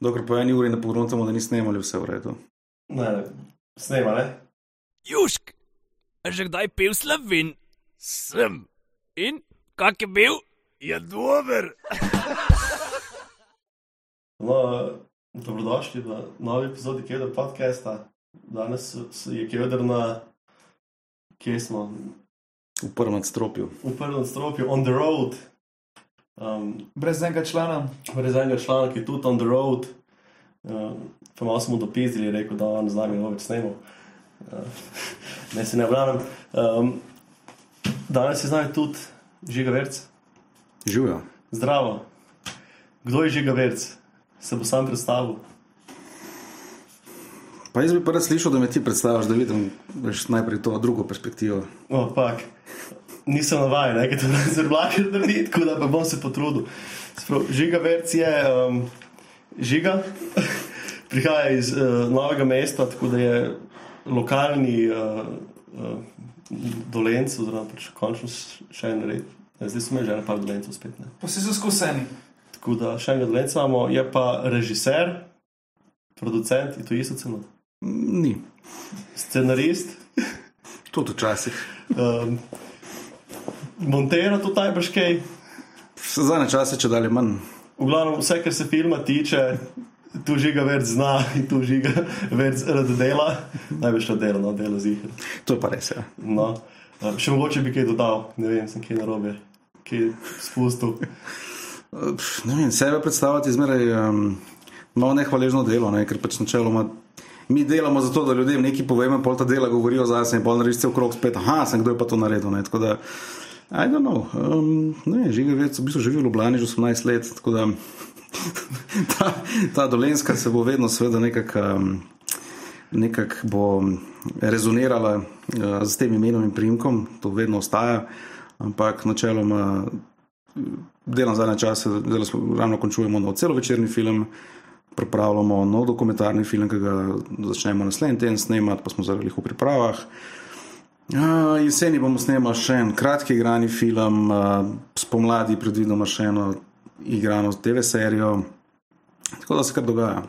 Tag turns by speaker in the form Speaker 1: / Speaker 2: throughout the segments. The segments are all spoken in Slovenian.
Speaker 1: Dokler po eni uri ne pogledamo, da ni snemali, vse v redu.
Speaker 2: Ne, ne. snema, ne?
Speaker 3: Južk, že kdaj pil slovin? Sem. In kak je bil? Je dober.
Speaker 2: No, dobrodošli v novi epizodi Keder podcasta. Danes je Keder na, kje smo,
Speaker 1: V prvem stropju.
Speaker 2: v prvem stropju, on the road. Um,
Speaker 4: Brez enega člana.
Speaker 2: brez enega člana, ki je tudi on the road. Um, pa malo smo dopizdili, rekel, da on z nami ne bo več snemal. Uh, ne se ne obravnam. Um, danes je z nami tudi Žiga Verc.
Speaker 1: Živijo.
Speaker 2: Zdravo. Kdo je Žiga Verc? Se bo sam predstavil.
Speaker 1: Pa jaz bi pa rad slišal, da me ti predstaviš, da vidim najprej to drugo perspektivo.
Speaker 2: No, pak. Nisem navaden, ker to ne zelo lahko narediti, tako da pa bom se potrudil. Sprav, žiga Verc je um, žiga, prihaja iz uh, novega mesta, tako da je lokalni uh, uh, dolenc, oziroma pač končno še en red. Zdaj smo že nekaj dolencev spet. Ne.
Speaker 4: Pa vsi so skuseni.
Speaker 2: Tako da še enega dolenca imamo, je pa režiser, producent in to isto celo.
Speaker 1: Ni.
Speaker 2: Scenarist,
Speaker 1: Tudi včasih.
Speaker 2: um, montera tudi najbrž kaj.
Speaker 1: Za zadnje čase, če dalje manj.
Speaker 2: V glavnem, vse, kar se filma tiče, tu žiga več zna in tu žiga več dela. Največ dela, no, dela zihar.
Speaker 1: To je pa res. Ja.
Speaker 2: No. Uh, Še mogoče bi kaj dodal, ne vem, sem kaj narobe, kaj spustil.
Speaker 1: Uh, pf, Ne vem, sebe predstavljati zmeraj um, malo nehvaležno delo, ne? ker pač načeloma. Mi delamo zato, da ljudem nekaj povemo, pol ta dela govorijo za sebe, in pol narediš cel krog spet, aha, sem kdo je pa to naredil. Ne? Tako da, I don't know, um, ne, živi več, v bistvu živi v Ljubljani že 18 let, tako da ta, ta dolenska se bo vedno seveda nekako. Um, nekako bo rezonirala uh, z tem imenom in primkom, to vedno ostaja, ampak načeloma eh, delam zadnje čase, zdaj smo ravno končujemo nov celovečerni film, pripravljamo nov dokumentarni film, ki ga začnemo naslednji teden snemati, pa smo zaradi v pripravah. Uh, jeseni bomo snemali še en kratki igrani film, uh, spomladi predvidoma še eno igrano TV serijo, tako da se kar dogaja.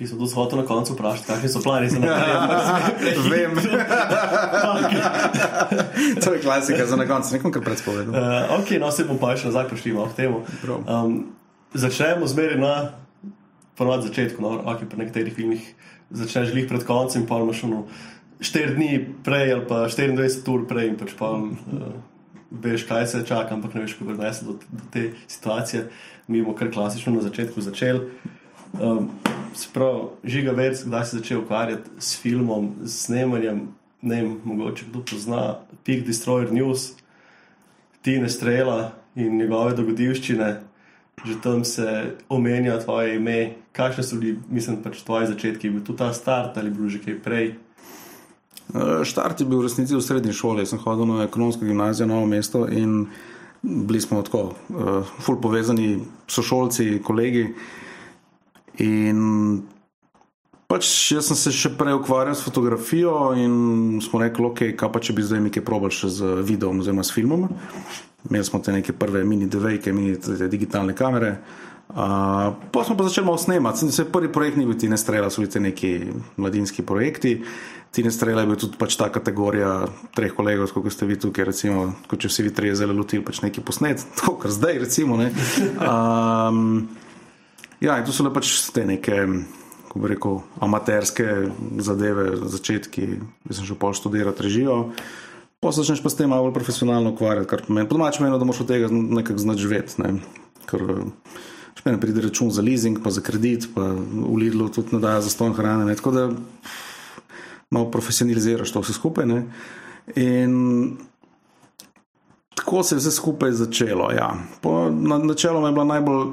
Speaker 2: Pisal sem hotel na koncu vprašati, kakšni so plani za naprej.
Speaker 1: Vem. to je klasika za na koncu, nekom kar predspovedal.
Speaker 2: Uh, ok, no se bomo pa še nazaj prišli malo k temu. Um, začnemo zmeraj na ponovadi začetku, no, ok, pri nekaterih filmih začneš glih pred koncem, pa imaš ono 4 dni prej ali pa 24 ur prej in pač pa uh, veš, kaj se čaka, ampak ne veš, kako prinese do, do te situacije. Mi bomo kar klasično na začetku začeli. Um, Sprav, žiga več, kdaj si začel ukvarjati s filmom, s snemanjem, ne vem, mogoče kdo pozna Peak Destroyer News, Tine Strela in njegove dogodivščine, že tam se omenja tvoje ime. Kakšne so bili, mislim, pač tvoje začetki? Je bil tu ta start ali je bil že kaj prej?
Speaker 1: Uh, Štart je bil v resnici v srednji šoli, sem hodil na ekonomsko gimnazijo Novo mesto in bili smo tako, uh, ful povezani sošolci, kolegi. In pač jaz sem se še prej ukvarjal s fotografijo in smo rekli, ok, kaj pa če bi zdaj nekaj probal še z videom oziroma s filmom. Imeli smo te neke prve mini DV-ke, mini digitalne kamere. Uh, pa smo pa začeli malo snemati. Se prvi projekt ni bil Tine Strela, so bili te neki mladinski projekti. Tine Strela je bil tudi pač ta kategorija treh kolegov, kot ste vi tukaj, recimo, kot če vsi vi trije zelo lotili pač neki posnet, tako kot zdaj, recimo. Ne. Um, ja, in to so le pač te neke, kako bi rekel, amaterske zadeve, začetki. Jaz sem že pol študirati režijo. Pa se začneš pa s tem malo bolj profesionalno ukvarjati, kar pomeni, po domačem meni, da moraš od tega nekako znati živeti. Ne. Ker še meni pride račun za leasing, pa za kredit, pa v Lidlu tudi ne dajo za ston hrane. Ne. Tako da malo profesionaliziraš to vse skupaj. Ne. In tako se je vse skupaj začelo. Ja. Po, na, načeloma je bila najbolj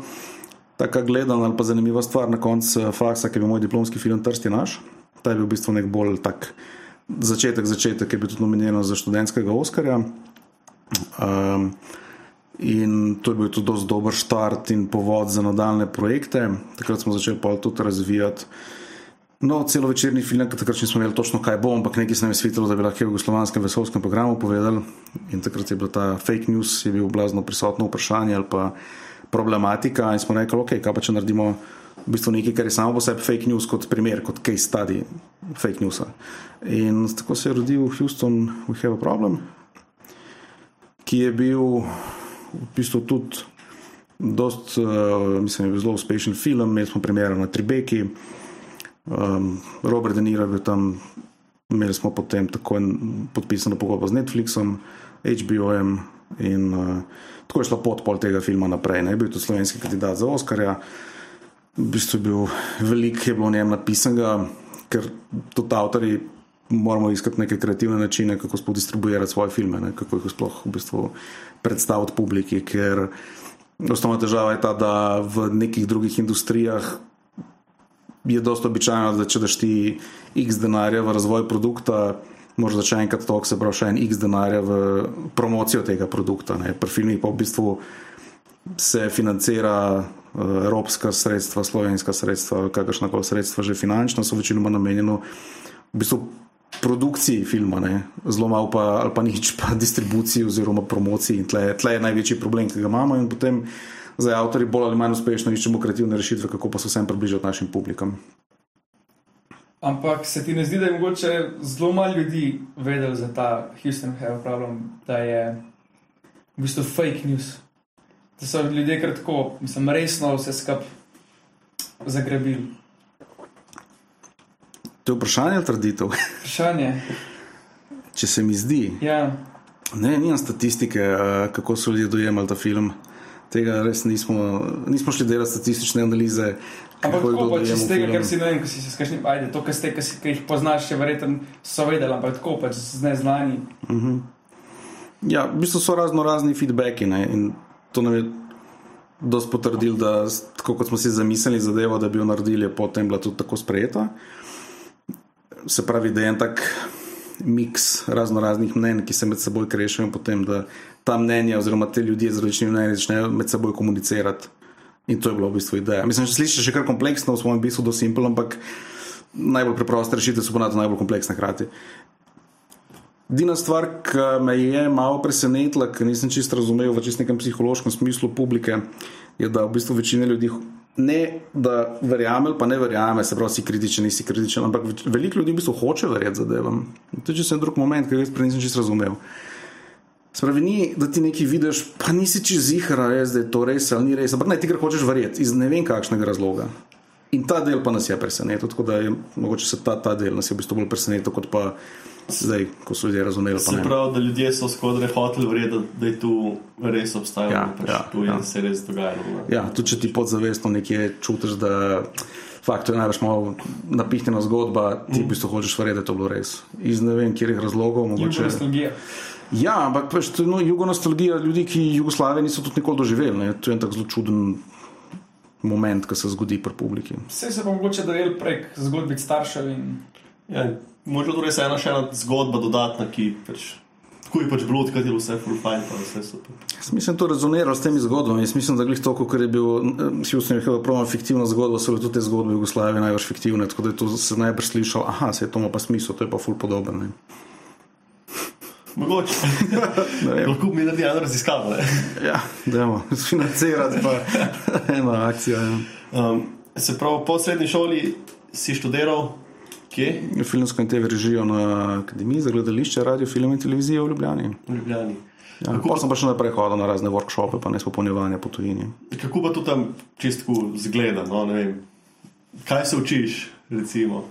Speaker 1: taka gledana ali pa zanimiva stvar na koncu faksa, ki je bil moj diplomski film Trsti naš. Ta je bil v bistvu nek bolj tak začetek, začetek, je bil tudi nominiran za študentskega Oskarja. Um, in to je bil tudi dosti dober start in povod za nadaljne projekte. Takrat smo začeli tudi razvijati. No, celo večerni film, takrat nismo imeli točno, kaj bo, ampak nekaj se nam je svetilo, da bi lahko v jugoslovanskem vesolskem programu povedali. In takrat je bila ta fake news, je bil blazno prisotno vprašanje ali pa problematika in smo rekli, ok, kaj pa če naredimo v bistvu nekaj, kar je samo po sebi fake news kot primer, kot case study fake newsa. In tako se je rodil Houston, we have a problem, ki je bil v bistvu tudi dost, uh, mislim, je bil zelo uspešen film, imeli smo premjera na Tribeki, um, Robert De Niro je bil tam, imeli smo potem tako podpisano pogodbo z Netflixom, HBO-jem in uh, tako je šlo pot pol tega filma naprej. Ne? Je bil tudi slovenski kandidat za Oscarja, v bistvu je bil veliko, je bilo o njem napisanega, ker tudi avtori moramo iskati neke kreativne načine, kako sploh distribuirati svoje filme, ne? kako jih sploh v bistvu predstaviti publiki, ker Osnovna težava je ta, da v nekih drugih industrijah je dosta običajno, da če daš ti x denarja v razvoj produkta, moraš začeti enkrat to, se pravi, še en x denarja v promocijo tega produkta. Ne. Pri filmih pa v bistvu se financira uh, evropska sredstva, slovenska sredstva, kakršna koli sredstva, že finančna, so večinoma namenjena v bistvu produkciji filma, ne. zelo malo pa, ali pa nič pa distribuciji oziroma promociji. Tle, tle je največji problem, ki ga imamo in potem za avtori bolj ali manj uspešno iščemo kreativne rešitve, kako pa se vsem približati našim publikom.
Speaker 4: Ampak se ti ne zdi, da je mogoče zelo malo ljudi vedelo za ta Houston Have problem, da je v bistvu fake news. Da so ljudje kratko, mislim, resno vse skupaj zagrabili.
Speaker 1: To je vprašanje ali trditev?
Speaker 4: Vprašanje.
Speaker 1: Če se mi zdi,
Speaker 4: Ja.
Speaker 1: ne, nimam statistike, eh, kako so ljudje dojemali ta film. Tega res nismo, nismo šli delati statistične analize.
Speaker 4: Ampak tako pač iz
Speaker 1: dojemal
Speaker 4: tega, ker si ne vem, ko si se skašni, ajde, to, kar ste, ki, si, jih poznaš, še verjetno so vedeli, ampak tako pač z neznani.
Speaker 1: Ja, v bistvu so razno razni feedbacki ne, in to nam je dosti potrdil, da tako kot smo si zamislili zadevo, da bi jo naredili, je potem bila tudi tako sprejeta. Se pravi, da je en tak miks razno raznih mnen, ki se med seboj krešajo in potem, da ta mnenja oziroma te ljudje z različnimi mnenji začnejo med seboj komunicirati. In to je bila v bistvu ideja. Mislim, da slišiš še kar kompleksno, v svojem bistvu do simpel, ampak najbolj preproste rešitve so ponavadi najbolj kompleksne hkrati. Edina stvar, ki me je malo presenetila, ker nisem čisto razumel v čist nekem psihološkem smislu publike, je, da v bistvu večina ljudi ne da verjame ali pa ne verjame, se pravi, si kritičen, nisi kritičen, ampak veliko ljudi v bistvu hoče verjeti zadevam. To je čisto en drug moment, ki ga jaz prej nisem čisto razumel. Spravi, ni, da ti nekaj vidiš, pa nisi čez zihra, res, da je to res ali ni res, ampak naj ti kar hočeš verjeti iz ne vem kakšnega razloga. In ta del pa nas je presenetil, tako da je mogoče se ta, ta del nas je v bistvu bolj presenetil, kot pa zdaj, ko so ljudje razumeli.
Speaker 2: Se pravi, da ljudje so skoraj hoteli verjeti, da je tu res obstajalo,
Speaker 1: Ja,
Speaker 2: pač
Speaker 1: ja,
Speaker 2: tu
Speaker 1: ja.
Speaker 2: se res dogajalo. ne.
Speaker 1: Ja, tudi če ti podzavestno nekje čutiš, da fakt, to je največ malo napihnjena zgodba, ti v bistvu hočeš verjeti, da je to bilo res. Iz ne vem, kjerih razlogov. Mogoče...
Speaker 4: Nostalgija.
Speaker 1: Ja, ampak to je no, jugonostalgija ljudi, ki Jugoslavije niso tudi nikoli doživeli. Ne? To je en tak zelo čuden moment, ki se zgodi pri publiki.
Speaker 4: Vse se pa mogoče dojel prek zgodbic staršev in
Speaker 2: Ja, Možda to res ena še ena zgodba dodatna, ki pač. Tako je pač bilo, odkrat je bilo vse full fine, pa vse super.
Speaker 1: Jaz mislim, da je to rezoniralo s temi zgodbami. Jaz mislim, da glih toliko, ker je bil, si vsi nekaj prav fiktivna zgodba, so bile tudi te zgodbe Jugoslavije največ fiktivne, tako da je to se najbrž slišal, aha, se je to ima pa smisel, to je pa ful podoben. Ne?
Speaker 2: Mogoče. Lahko bi naredili eno raziskavo.
Speaker 1: Ja, dajmo, financirati pa ena akcija. Ja.
Speaker 2: Um, se pravi, po srednji šoli si študiral, kje?
Speaker 1: Filmsko in TV režijo na Akademiji za gledališče, radio, film in televizijo v Ljubljani.
Speaker 2: V Ljubljani.
Speaker 1: Ja,
Speaker 2: Kako-
Speaker 1: pa sem pa še naprej hodil na razne workshope, pa ne spopolnjevanja po tujini.
Speaker 2: Kako pa to tam čistko zgleda? No. Kaj se učiš, recimo?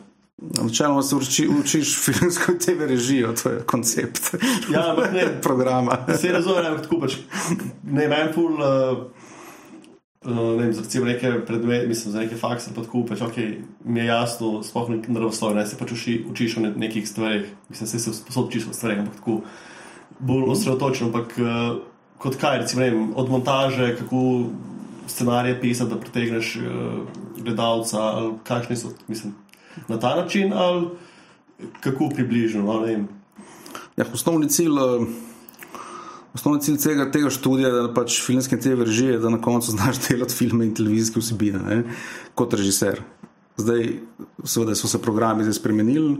Speaker 1: Načeloma se uči, učiš filmsko TV režijo, to je koncept
Speaker 2: Ja, ampak ne,
Speaker 1: programa.
Speaker 2: Se razumem, ampak tako pač. Ne, meni ful. Uh, uh, ne vem, recimo neke predmete, mislim, za neke fakse, pa tako pač, ok, mi je jasno, sploh ne naravoslovje, ne se pač uči, učiš o ne, nekih stvareh, mislim, se se sposob učiš o stvareh, ampak tako bolj osredotočen, ampak uh, kot kaj, recimo, ne vem, od montaže, kako scenarije pisati, da pritegneš uh, gledalca, ali kakšni so, mislim, na ta način, ali kako približno, no.
Speaker 1: Ja, osnovni cilj. eh, Osnovni cilj tega, tega študija je, da pač filmske TV režije, da na koncu znaš delati filme in televizijske vsebine ne, kot režiser. Zdaj, seveda, so se programi zdaj spremenili,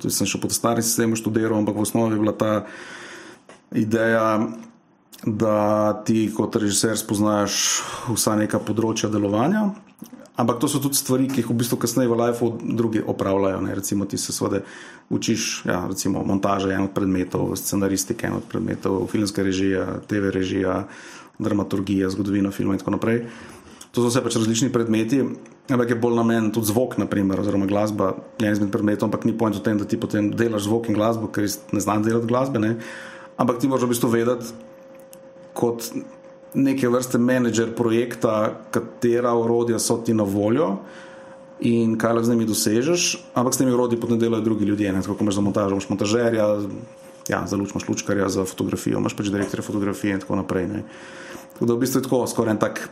Speaker 1: tudi sem še pod starim sistemom študiral, ampak v osnovi je bila ta ideja da ti kot režiser spoznaš vsa neka področja delovanja. Ampak to so tudi stvari, ki jih v bistvu kasneje v lifeu drugi opravljajo. Ne? Recimo, ti se seveda učiš, ja, recimo, montaža je en od predmetov, scenaristika je en od predmetov, filmska režija, TV režija, dramaturgija, zgodovina filma in tako naprej. To so vse pač različni predmeti, ampak je bolj namen tudi zvok, naprimer, oziroma glasba, en izmed predmetov, ampak ni point v tem, da ti potem delaš zvok in glasbo, ker ne znam delati glasbe. Ne? Ampak ti moraš v bistvu vedeti, kot neke vrste menedžer projekta, katera urodja so ti na voljo in kaj lahko z njimi dosežeš, ampak s temi urodji potem delajo drugi ljudje. Ne? Tako kot imaš za montažo, imaš montažerja, ja, za luč imaš lučkarja, za fotografijo, imaš pač direktorja fotografije in tako naprej. Ne? Tako da v bistvu je tako skoraj en tak,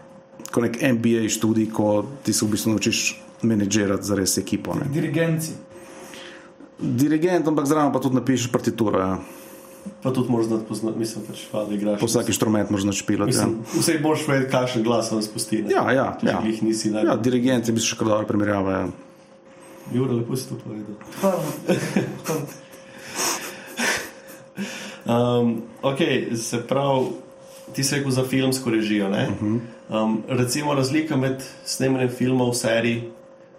Speaker 1: kot nek MBA študij, ko ti se v bistvu naučiš menedžerati za res ekipo. Ne?
Speaker 4: Dirigenci.
Speaker 1: Dirigent, ampak zraven pa tudi napišeš partituro. Ja.
Speaker 2: Pa tudi moraš znati poznati, mislim, pač, da igraš.
Speaker 1: Po vsak inštrument moraš načpilati. Ja.
Speaker 2: Mislim, Vse boš vedel, kakšen glas on spusti. ne.
Speaker 1: Ja, ja,
Speaker 2: Če
Speaker 1: ja.
Speaker 2: jih nisi najbolj.
Speaker 1: ja, dirigent je bi se še kar dobro primerjava. Ja.
Speaker 2: Jure, lepo si to povedal.
Speaker 4: Hvala.
Speaker 2: Um, ok, se pravi, ti si rekel za filmsko režijo. Uh -huh. um, recimo razlika med snemanjem filmov, serij,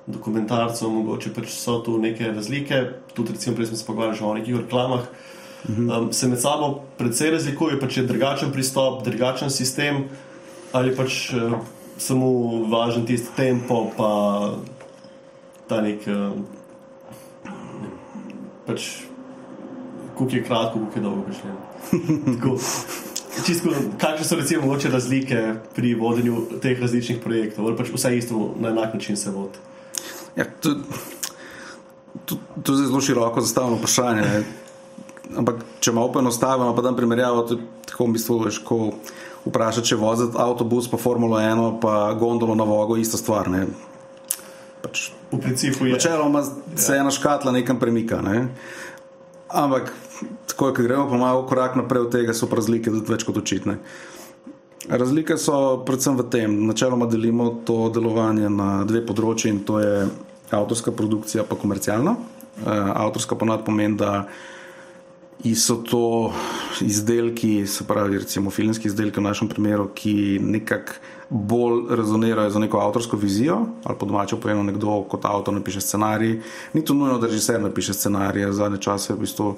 Speaker 2: dokumentarcev, mogoče pač so tu neke razlike. Tudi, recimo, prej smo se pogovarjali o nekih reklamah. Um, se med sabo precej razlikuje, pač je drugačen pristop, drugačen sistem, ali pač uh, samo važen tisti tempo, pa ta nek. Uh, pač, kako je kratko, kako je dolgo prišlo. Čisto, kakšne so recimo mogoče razlike pri vodenju teh različnih projektov, ali pač vse isto na enak način se vodi.
Speaker 1: Ja, to, to, to je zelo široko zastavljeno vprašanje. Ampak, če malo poenostavimo, pa da primerjavo, tako v bistvu veš, ko vprašati, če voziti avtobus, pa Formulo 1, pa gondolo na vogo, ista stvar. Ne? Pač,
Speaker 2: V principu je
Speaker 1: Načeloma se ena škatla nekam premika. Ne? Ampak, tako kot gremo, pa malo korak naprej od tega, so razlike tudi več kot očitne. Razlike so predvsem v tem, načeloma delimo to delovanje na dve področji in to je avtorska produkcija, pa komercialna. Uh, avtorska ponad pomeni, da so to izdelki, se pravi, recimo filmski izdelki v našem primeru, ki nekako bolj rezonirajo za neko avtorsko vizijo, ali po domače povedano, nekdo kot avtor napiše scenarij. Ni to nujno, da režiser napiše scenarije, zadnje čase v bistvu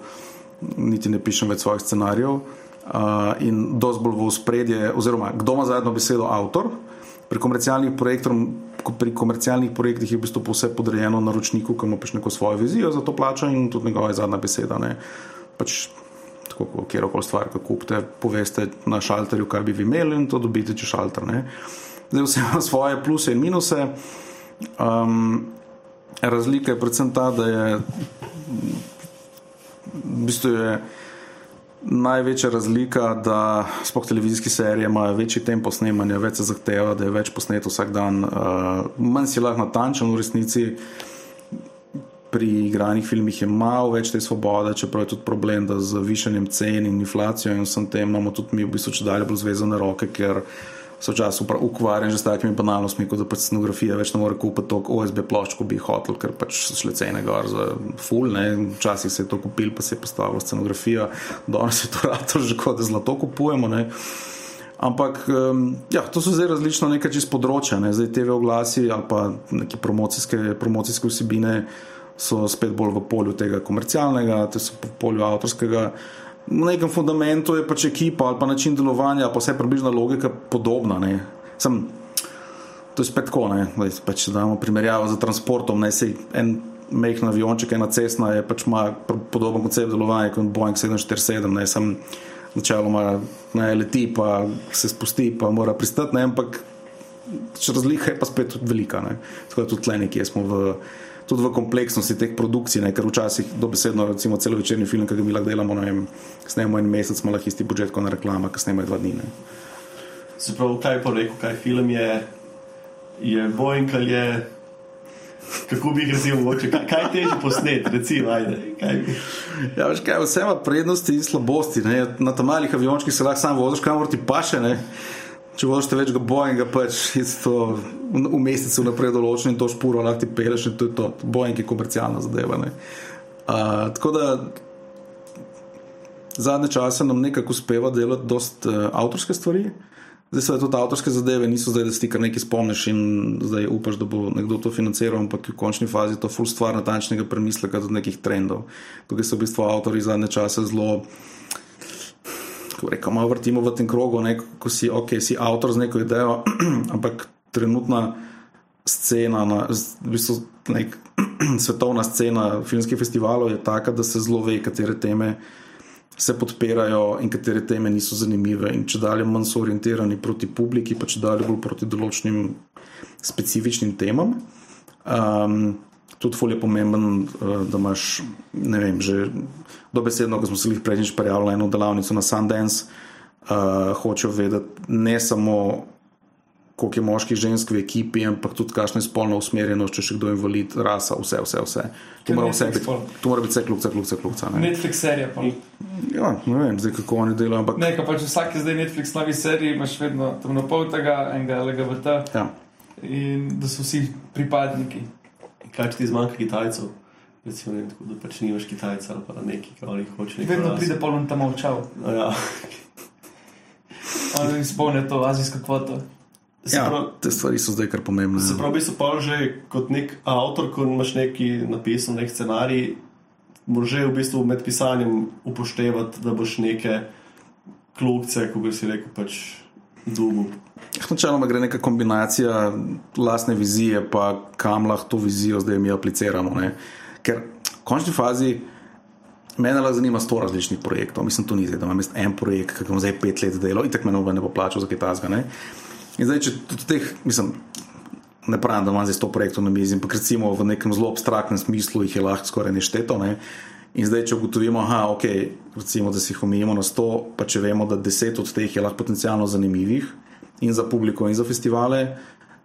Speaker 1: niti ne pišem več svojih scenarijev. Uh, in dosti bolj v spredje, oziroma kdo ima zadnjo besedo, avtor. Pri komercialnih, pri komercialnih projektih je v bistvu vse podrejeno naročniku, ki ima pač neko svojo vizijo za to plačo in tudi njegova je zadnja beseda. Ne. Pač, tako kot kjerkoli stvar, ki kupite, poveste na šalterju, kaj bi vi imeli in to dobite čez šalter. Ne. Zdaj vse ima svoje pluse in minuse. Um, razlika je predvsem ta, da je v bistvu je največja razlika, da spoh televizijske serije imajo večji tempo snemanja, več se zahteva, da je več posneto vsak dan, uh, manj si lahko natančen v resnici. Pri igranih filmih je malo več te svobode, čeprav je tudi problem, da z višanjem cen in inflacijo in vsem tem imamo tudi mi v bistvu če dalje bolj zvezane roke, ker se včasih ukvarjam že s takimi banalnostmi, kot da pač scenografija več ne more kupiti toliko OSB plošč, kot bi hotel, ker pač so šle cene gor za full, ne, včasih se je to kupil, pa se je postavila scenografija, danes je to rado že kot da zlato kupujemo, ne. Ampak um, ja, to so zdaj različno nekaj čez področja, ne. zdaj TV oglasi ali pa neke promocijske, promocijske vsebine so spet bolj v polju tega komercialnega, te so v polju avtorskega. Na nekem fundamentu je pač ekipa ali pa način delovanja, pa vse približna logika podobna. Ne. Sem, to je spet tako, ne. Zdaj, pač, da imamo primerjavo z transportom. Ne, sej, en mehki avionček, ena cestna je pač ima podoben koncept delovanja kot Boeing 747. Ne, sem načeloma ne, leti, pa se spusti, pa mora pristati, ne, ampak razlika je pa spet velika. Ne. Tako da tudi tle nekje smo v tudi v kompleksnosti teh produkcij, ne, ker včasih dobesedno, recimo, celo večerni film, ki ga mi lahko delamo, ne vem, snemamo en mesec, ima lahko isti budžet kot na reklama, ki snemajo dva dni. Ne.
Speaker 2: Se pravi, kaj pa rekel, kaj film je, je Boeing ali je. Kako bi jih recimo, mogoče, kaj, kaj teže posneti, recimo, ajde. Kaj bi?
Speaker 1: Ja, veš kaj, vse ima prednosti in slabosti. Ne. Na tam malih aviončkih se lahko sam voziš, kamor ti paše. Ne. Če voziš več ga Boeinga, pač je to v mesecu naprej določeno in to špuro lahko ti peleš in to je to. Boeing je komercialna zadeva. Uh, tako da zadnje čase nam nekako uspeva delati dosta uh, avtorske stvari. Zdaj se tudi avtorske zadeve niso zdaj, da si ti kar nekaj spomniš in zdaj upaš, da bo nekdo to financiral, ampak v končni fazi to full stvar natančnega premisleka do nekih trendov. Tukaj so v bistvu avtori zadnje čase zelo. Reko, malo vrtimo v tem krogu, ne, ko si, okay, si avtor z neko idejo, ampak trenutna scena, na, v bistvu nek, svetovna scena filmskih festivalov je taka, da se zelo ve, katere teme se podpirajo in katere teme niso zanimive. In če dalje manj so orientirani proti publiki, pa če dalje bolj proti določenim specifičnim temam. Um, tudi fulje je pomemben, uh, da imaš, ne vem, že dobesedno, ko smo se jih prejšnjič prijavili na eno delavnico na Sundance, uh, hočejo vedeti ne samo koliko je moških, žensk v ekipi, ampak tudi kakšna je spolna usmerjenost, če še kdo je invalid, rasa, vse, vse. vse. To, mora vse biti, to mora biti vse kljubce, kljubce, kljubce.
Speaker 4: Netflix serija. Pa.
Speaker 1: Ja, ne vem, zdaj kako oni delajo. Ampak...
Speaker 4: Ne, pa če vsak zdaj Netflix novi seriji, imaš vedno tam na pol tega enega LGBT.
Speaker 1: Ja.
Speaker 4: In da so vsi pripadniki.
Speaker 2: Kaj ti zmanjka Kitajcev? Recimo, ne, tako, da pač nimaš Kitajcev ali pa neki, ki jih hoče.
Speaker 4: Vedno pride polno tam ovčal.
Speaker 2: Ja.
Speaker 4: Oni izpolnijo to azijsko kvoto.
Speaker 1: Ja, prav, te stvari so zdaj kar pomembne.
Speaker 2: Se pravi, so pa že kot nek avtor, ko imaš neki napisan, nek scenarij, moraš že v bistvu med pisanjem upoštevati, da boš neke klopce, kot bi si rekel, pač dubu.
Speaker 1: Načeloma gre neka kombinacija lastne vizije, pa kam lahko to vizijo zdaj mi apliciramo. Ne? Ker v končni fazi. Mene lahko zanima sto različnih projektov, mislim, to ni zdaj, da imam en projekt, ki ga bom zdaj pet let delal, in tako me noben ne bo plačal za kaj tasga. In zdaj, če tudi teh, mislim, ne pravim, da imam zdaj sto projektov na mizi, ampak recimo v nekem zelo abstraktnem smislu jih je lahko skoraj nešteto. Ne? In zdaj, če ugotovimo, da okay, si jih omejimo na sto, pa če vemo, da deset od teh je lahko potencialno zanimivih in za publiko, in za festivale,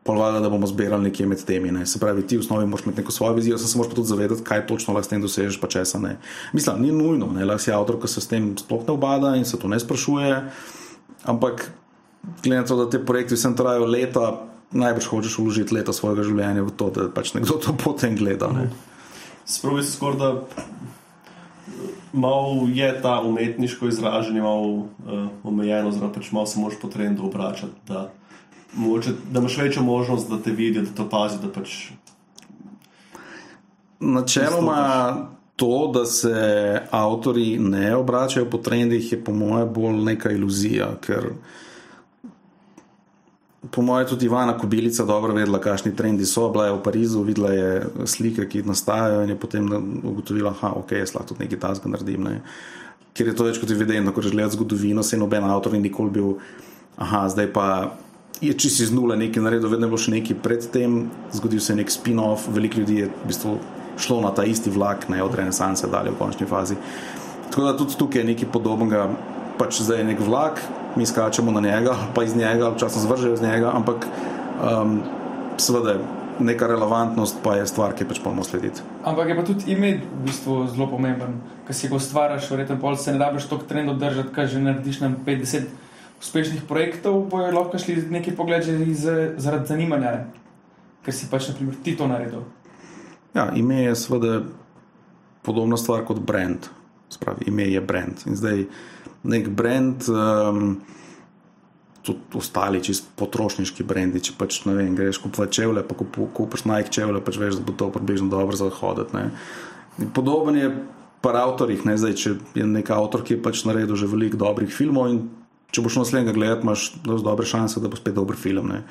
Speaker 1: pa vlada, da bomo zbirali nekje med temi. Ne? Se pravi, ti v osnovi moraš imeti neko svojo vizijo, se moraš pa tudi zavedati, kaj točno lahko s tem dosežeš, pa česa ne. Mislim, ni nujno, ne lahko si avtor, ki se s tem sploh ne obada in se to ne sprašuje, ampak glede na to, da te projekti vsem trajajo leta, najbrž hočeš vložiti leta svojega življenja v to, da pač nekdo to potem gleda. Ne.
Speaker 2: Spravi se skoraj, da malo je ta umetniško izražanje malo uh, omejeno, zelo pač malo se moraš po trendu obračati. Mogoče, da imaš večjo možnost, da te vidijo, da to pazi. Da pač
Speaker 1: Načeloma. To, da se avtori ne obračajo po trendih, je po mojem bolj neka iluzija, ker po mojem, tudi Ivana Kobilica dobro vedela, kakšni trendi so. Bila je v Parizu, videla je slike, ki nastajajo in je potem ugotovila, da ok, jaz lahko tudi nekaj tasga naredim. Ne. Ker je to več kot evidentno, ko že gledaš zgodovino, se noben avtor ni nikoli bil, aha, zdaj pa je čisto iz nule nekaj naredil, vedno bilo še nekaj predtem, zgodil se je nek spin-off, veliko ljudi je v bistvu šlo na ta isti vlak, ne od renesanse dalje v končni fazi. Tako da tudi tukaj je nekaj podobnega, pač zdaj je nek vlak, mi skačemo na njega, pa iz njega, včasih zvržejo iz njega, ampak um, seveda neka relevantnost pa je stvar, ki pač moramo slediti.
Speaker 4: Ampak je pa tudi ime v bistvu zelo pomemben, ker si ga ustvariš, verjetno se ne rabiš toliko trendov držati, kaj že narediš na 50 uspešnih projektov, bojo lahko šli neki pogled zaradi zanimanja, ker si pač naprimer ti to naredil.
Speaker 1: Ja, ime je seveda podobna stvar kot brand. Spravi, ime je brand. In zdaj, nek brand, um, tudi ostali, čist potrošniški brendi. Če pač ne vem, greš kupovati čevlje, pa kupiš najk čevlje, pač veš, da bo to približno dobro za hoditi. Podoben je par avtorjih, ne zdaj, če je nek avtor, ki je pač naredil že veliko dobrih filmov in če boš naslednjega gledati, imaš dobre šanse, da bo spet dober film. Ne.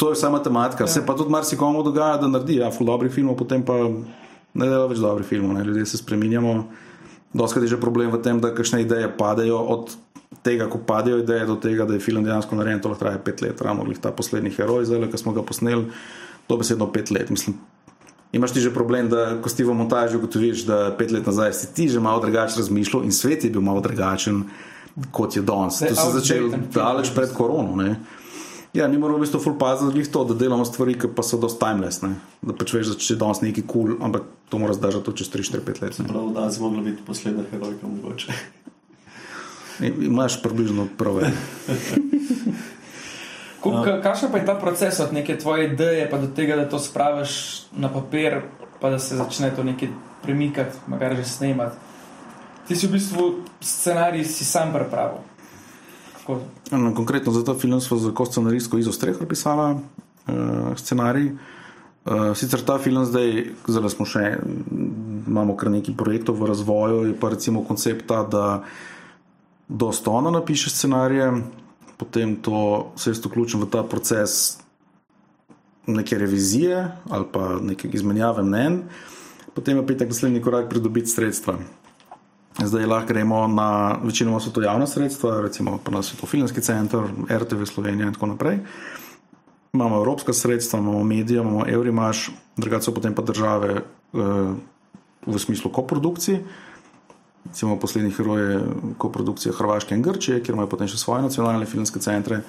Speaker 1: To je vsa matematika, ja. se pa tudi marsikomu dogaja, da naredi, ja, ful dobrih filmov, potem pa ne dela več dobrih filmov, ne. ljudje se spreminjamo. Doskrat je že problem v tem, da kakšne ideje padejo od tega, ko padejo ideje, do tega, da je film dejansko narejen. To lahko traja pet let, ravno ta poslednji heroj, zdaj, ki smo ga posneli, to besedno pet let. Mislim, imaš ti že problem, da ko si v montaži ugotoviš, da pet let nazaj si ti že malo drugače razmišljal in svet je bil malo drugačen, kot je danes. To se je začelo daleč pred korono. Ne? Ja, mi moramo v bistvu full paziti to, da delamo stvari, ki pa so dosti timeless. Ne? Da pač veš, da če danes nekaj kul, cool, ampak to mora zdržati čez 3-4-5 let.
Speaker 2: Prav, da si mogla biti poslednja herojka, mogoče.
Speaker 1: Imaš približno prav.
Speaker 4: Kakšen pa je ta proces od neke tvoje ideje, pa do tega, da to spraviš na papir, pa da se začne to nekaj premikati, magari že snemati? Ti si v bistvu scenarij si sam pripravil.
Speaker 1: No, konkretno za ta film smo za scenaristko Izo Strehor pisala uh, scenarij. Uh, sicer ta film zdaj, zdaj smo še, imamo kar nekaj projektov v razvoju, je pa recimo koncept ta, da dosta ona napiše scenarije, potem to se jaz vključim v ta proces neke revizije ali pa neke izmenjave mnen, potem je pa tak naslednji korak pridobiti sredstva. Zdaj lahko gremo na, večinoma so to javna sredstva, recimo pa nas je to Filmski center, RTV Slovenija in tako naprej. Imamo evropska sredstva, imamo medije, imamo Eurimaš, drugače so potem pa države eh, v smislu koprodukcij. Recimo poslednji heroj je koprodukcija Hrvaške in Grčije, kjer imajo potem še svoje nacionalne filmske centre.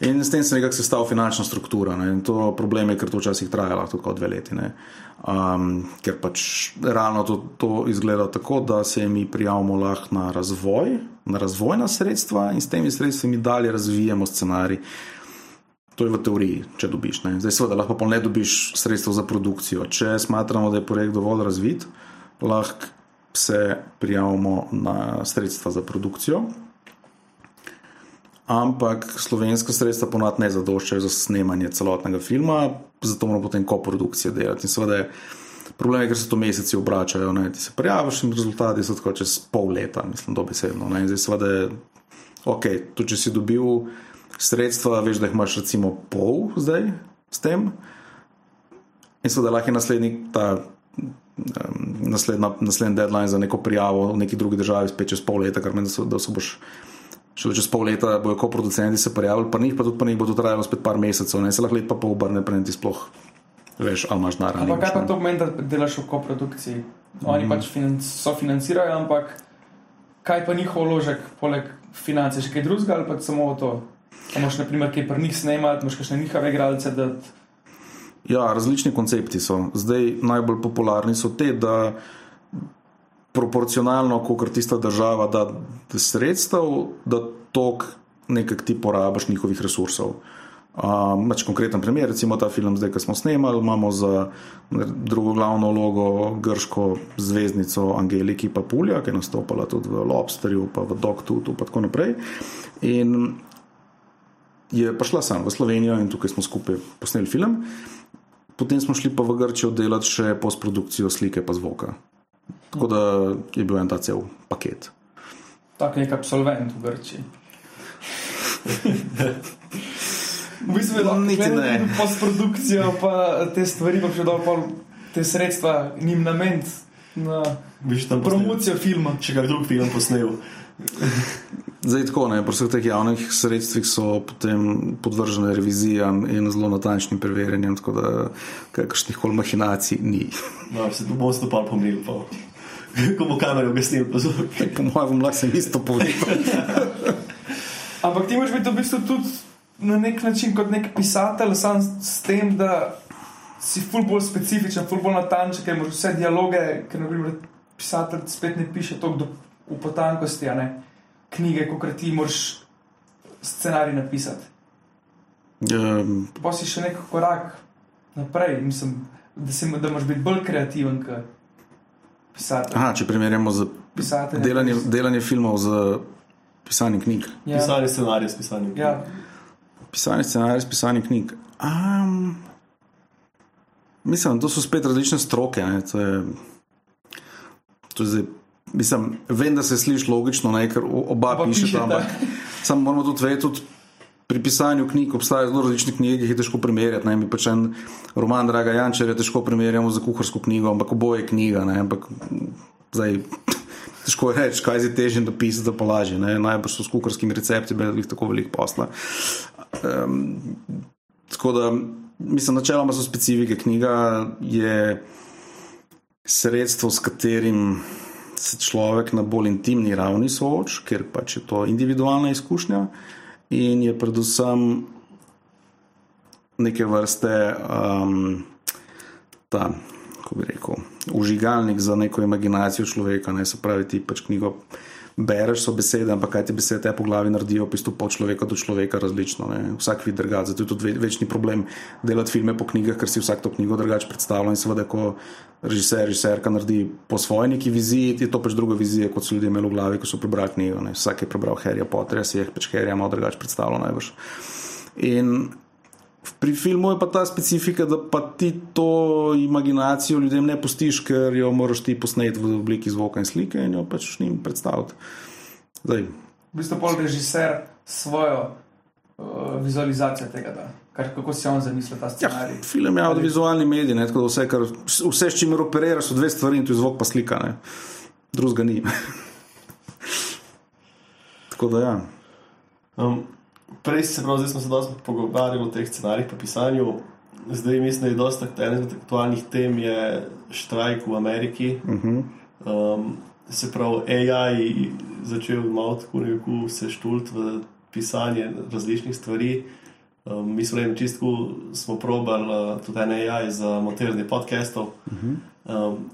Speaker 1: In s tem se nekako sestavlja finančna struktura. Ne. In to problem je, ker to včasih trajalo tako dve leti. Um, ker pač realno to, to izgleda tako, da se mi prijavimo lahko na razvoj, na razvojna sredstva in s temi sredstvi mi dalje razvijamo scenarij. To je v teoriji, če dobiš. Ne. Zdaj, seveda, lahko pa ne dobiš sredstva za produkcijo. Če smatramo, da je projekt dovolj razvit, lahko se prijavimo na sredstva za produkcijo ampak slovenska sredstva ponad ne zadoščajo za snemanje celotnega filma, zato moramo potem koprodukcije delati. In seveda je problem, je, ker se to meseci obračajo, ne? ti se prijaviš in rezultati so tako čez pol leta, mislim, dobesedno. Ne? In zdaj seveda ok, tudi če si dobil sredstva, veš, da jih imaš recimo pol zdaj s tem. In seveda lahko je naslednji ta. Um, naslednji deadline za neko prijavo v neki drugi državi, spet čez pol leta, kar meni, da se boš Šele čez pol leta bojo koproducenti se prijavili, pa njih pa tudi, pa njih bo to trajalo spet par mesecev, ne se lahko lepa pa obrne, preden ti sploh veš, ali imaš naravno.
Speaker 4: Ampak kaj pa to pomeni, da delaš v koprodukciji? Oni mm. pač financ, so financirajo, ampak kaj pa njihov vložek, poleg finance, še kaj drugega ali pa samo to? Pa imaš naprimer kaj pri njih snemati, imaš kakšne njihove igralce. Da...
Speaker 1: Ja, različni koncepti so. Zdaj najbolj popularni so te, da proporcionalno, kot tista država da sredstev, da tok nekaj ti porabiš njihovih resursov. Um, Mač konkreten primer, recimo ta film, zdaj, ki smo snemali, imamo za drugo glavno vlogo grško zvezdnico Angeliki Papulja, ki je nastopala tudi v Lobsterju, pa v Doktutu in tako naprej. In je prišla sem v Slovenijo in tukaj smo skupaj posneli film. Potem smo šli pa v Grčijo delati še postprodukcijo slike pa zvoka. Tako da je bil en ta cel paket.
Speaker 4: Tako nek absolvent v Grči. v bistvu je to nekaj postprodukcijo, pa te stvari, pa še dobro, te sredstva njim namen na promocijo filma.
Speaker 2: Če ga drug film posnel.
Speaker 1: Zdaj, tako ne, pri vseh teh javnih sredstvih so potem podvržene revizijam in zelo natančnim preverjanjem, tako da kakršnih koli mahinacij ni.
Speaker 2: No, se bo stopal pomil. ko bo kamero ugasnil, pozor.
Speaker 1: Po mojem, lahko sem isto povedal.
Speaker 4: Ampak ti moraš biti v bistvu tudi na nek način kot nek pisatelj, sam s tem, da si ful bolj specifičen, ful bolj natančen, ker imaš vse dialoge, ker naprimer pisatelj spet ne piše toliko v potankosti, a ne knjige, kot ti moraš scenarij napisati. Um, pa si še nek korak naprej, mislim, da, si, da moraš biti bolj kreativen. Kaj pisatelj.
Speaker 1: Aha, če primerjamo z delanjem, delanjem filmov z pisanjem knjig.
Speaker 2: Ja. Pisanje scenarija s pisanjem knjig. Ja.
Speaker 1: Pisanje scenarija s pisanjem knjig. Um, mislim, to so spet različne stroke. To je, to je zdaj, mislim, vem, da se sliši logično, ne, ker oba pišeta, ampak samo moramo tudi vedeti pri pisanju knjig obstajajo zelo različne knjige, ki jih je težko primerjati. Ne? Mi pač en roman Draga Jančer je težko primerjati z kuharsko knjigo, ampak oboje je knjiga. Ampak, zdaj, težko je reči, kaj je težje napisati, da pa lažje. Najbrž so s kuharskimi recepti, da je tako veliko posla. Um, tako da, mislim, načeloma so specifike. Knjiga je sredstvo, s katerim se človek na bolj intimni ravni sooča, ker pač je to individualna izkušnja in je predvsem neke vrste um, ta, kako bi rekel, užigalnik za neko imaginacijo človeka. Ne se pravi, ti pač knjigo bereš, so besede, ampak kaj ti besede te po glavi naredijo, v bistvu po človeka do človeka različno. Ne? Vsak vidi drugače, zato je tudi ve- večni problem delati filme po knjigah, ker si vsak to knjigo drugače predstavlja in seveda, ko režiser, režiserka naredi po svoji neki viziji, je to pač druga vizija, kot so ljudje imeli v glavi, ko so prebrali knjigo. Ne? Vsak je prebral Harryja Potterja, si je pač Harryja malo drugače predstavljal najbrž. In Pri filmu je pa ta specifika, da pa ti to imaginacijo ljudem ne pustiš, ker jo moraš ti posneti v obliki zvoka in slike in jo pač njim predstaviti. Zdaj,
Speaker 4: V bistvu pol režiser svojo uh, vizualizacijo tega, da, kar, kako si on zamislil ta
Speaker 1: ja,
Speaker 4: scenarij.
Speaker 1: film je audiovizualni medij, ne, tako da vse, kar, vse, s čimer operiraš, so dve stvari in tu je zvok pa slika. Ne. Drugega ni. tako da ja.
Speaker 2: Um, prej se pravi, zdaj smo se dosti pogovarjali o teh scenarijih po pisanju. Zdaj mislim, da je dosta ena od aktualnih tem je štrajk v Ameriki.
Speaker 1: Uh -huh.
Speaker 2: Um, se pravi, AI je začel malo tako nekako se štult v pisanje različnih stvari. Um, mi smo na čistku smo probali uh, tudi en AI za montiranje podcastov. Uh -huh. um,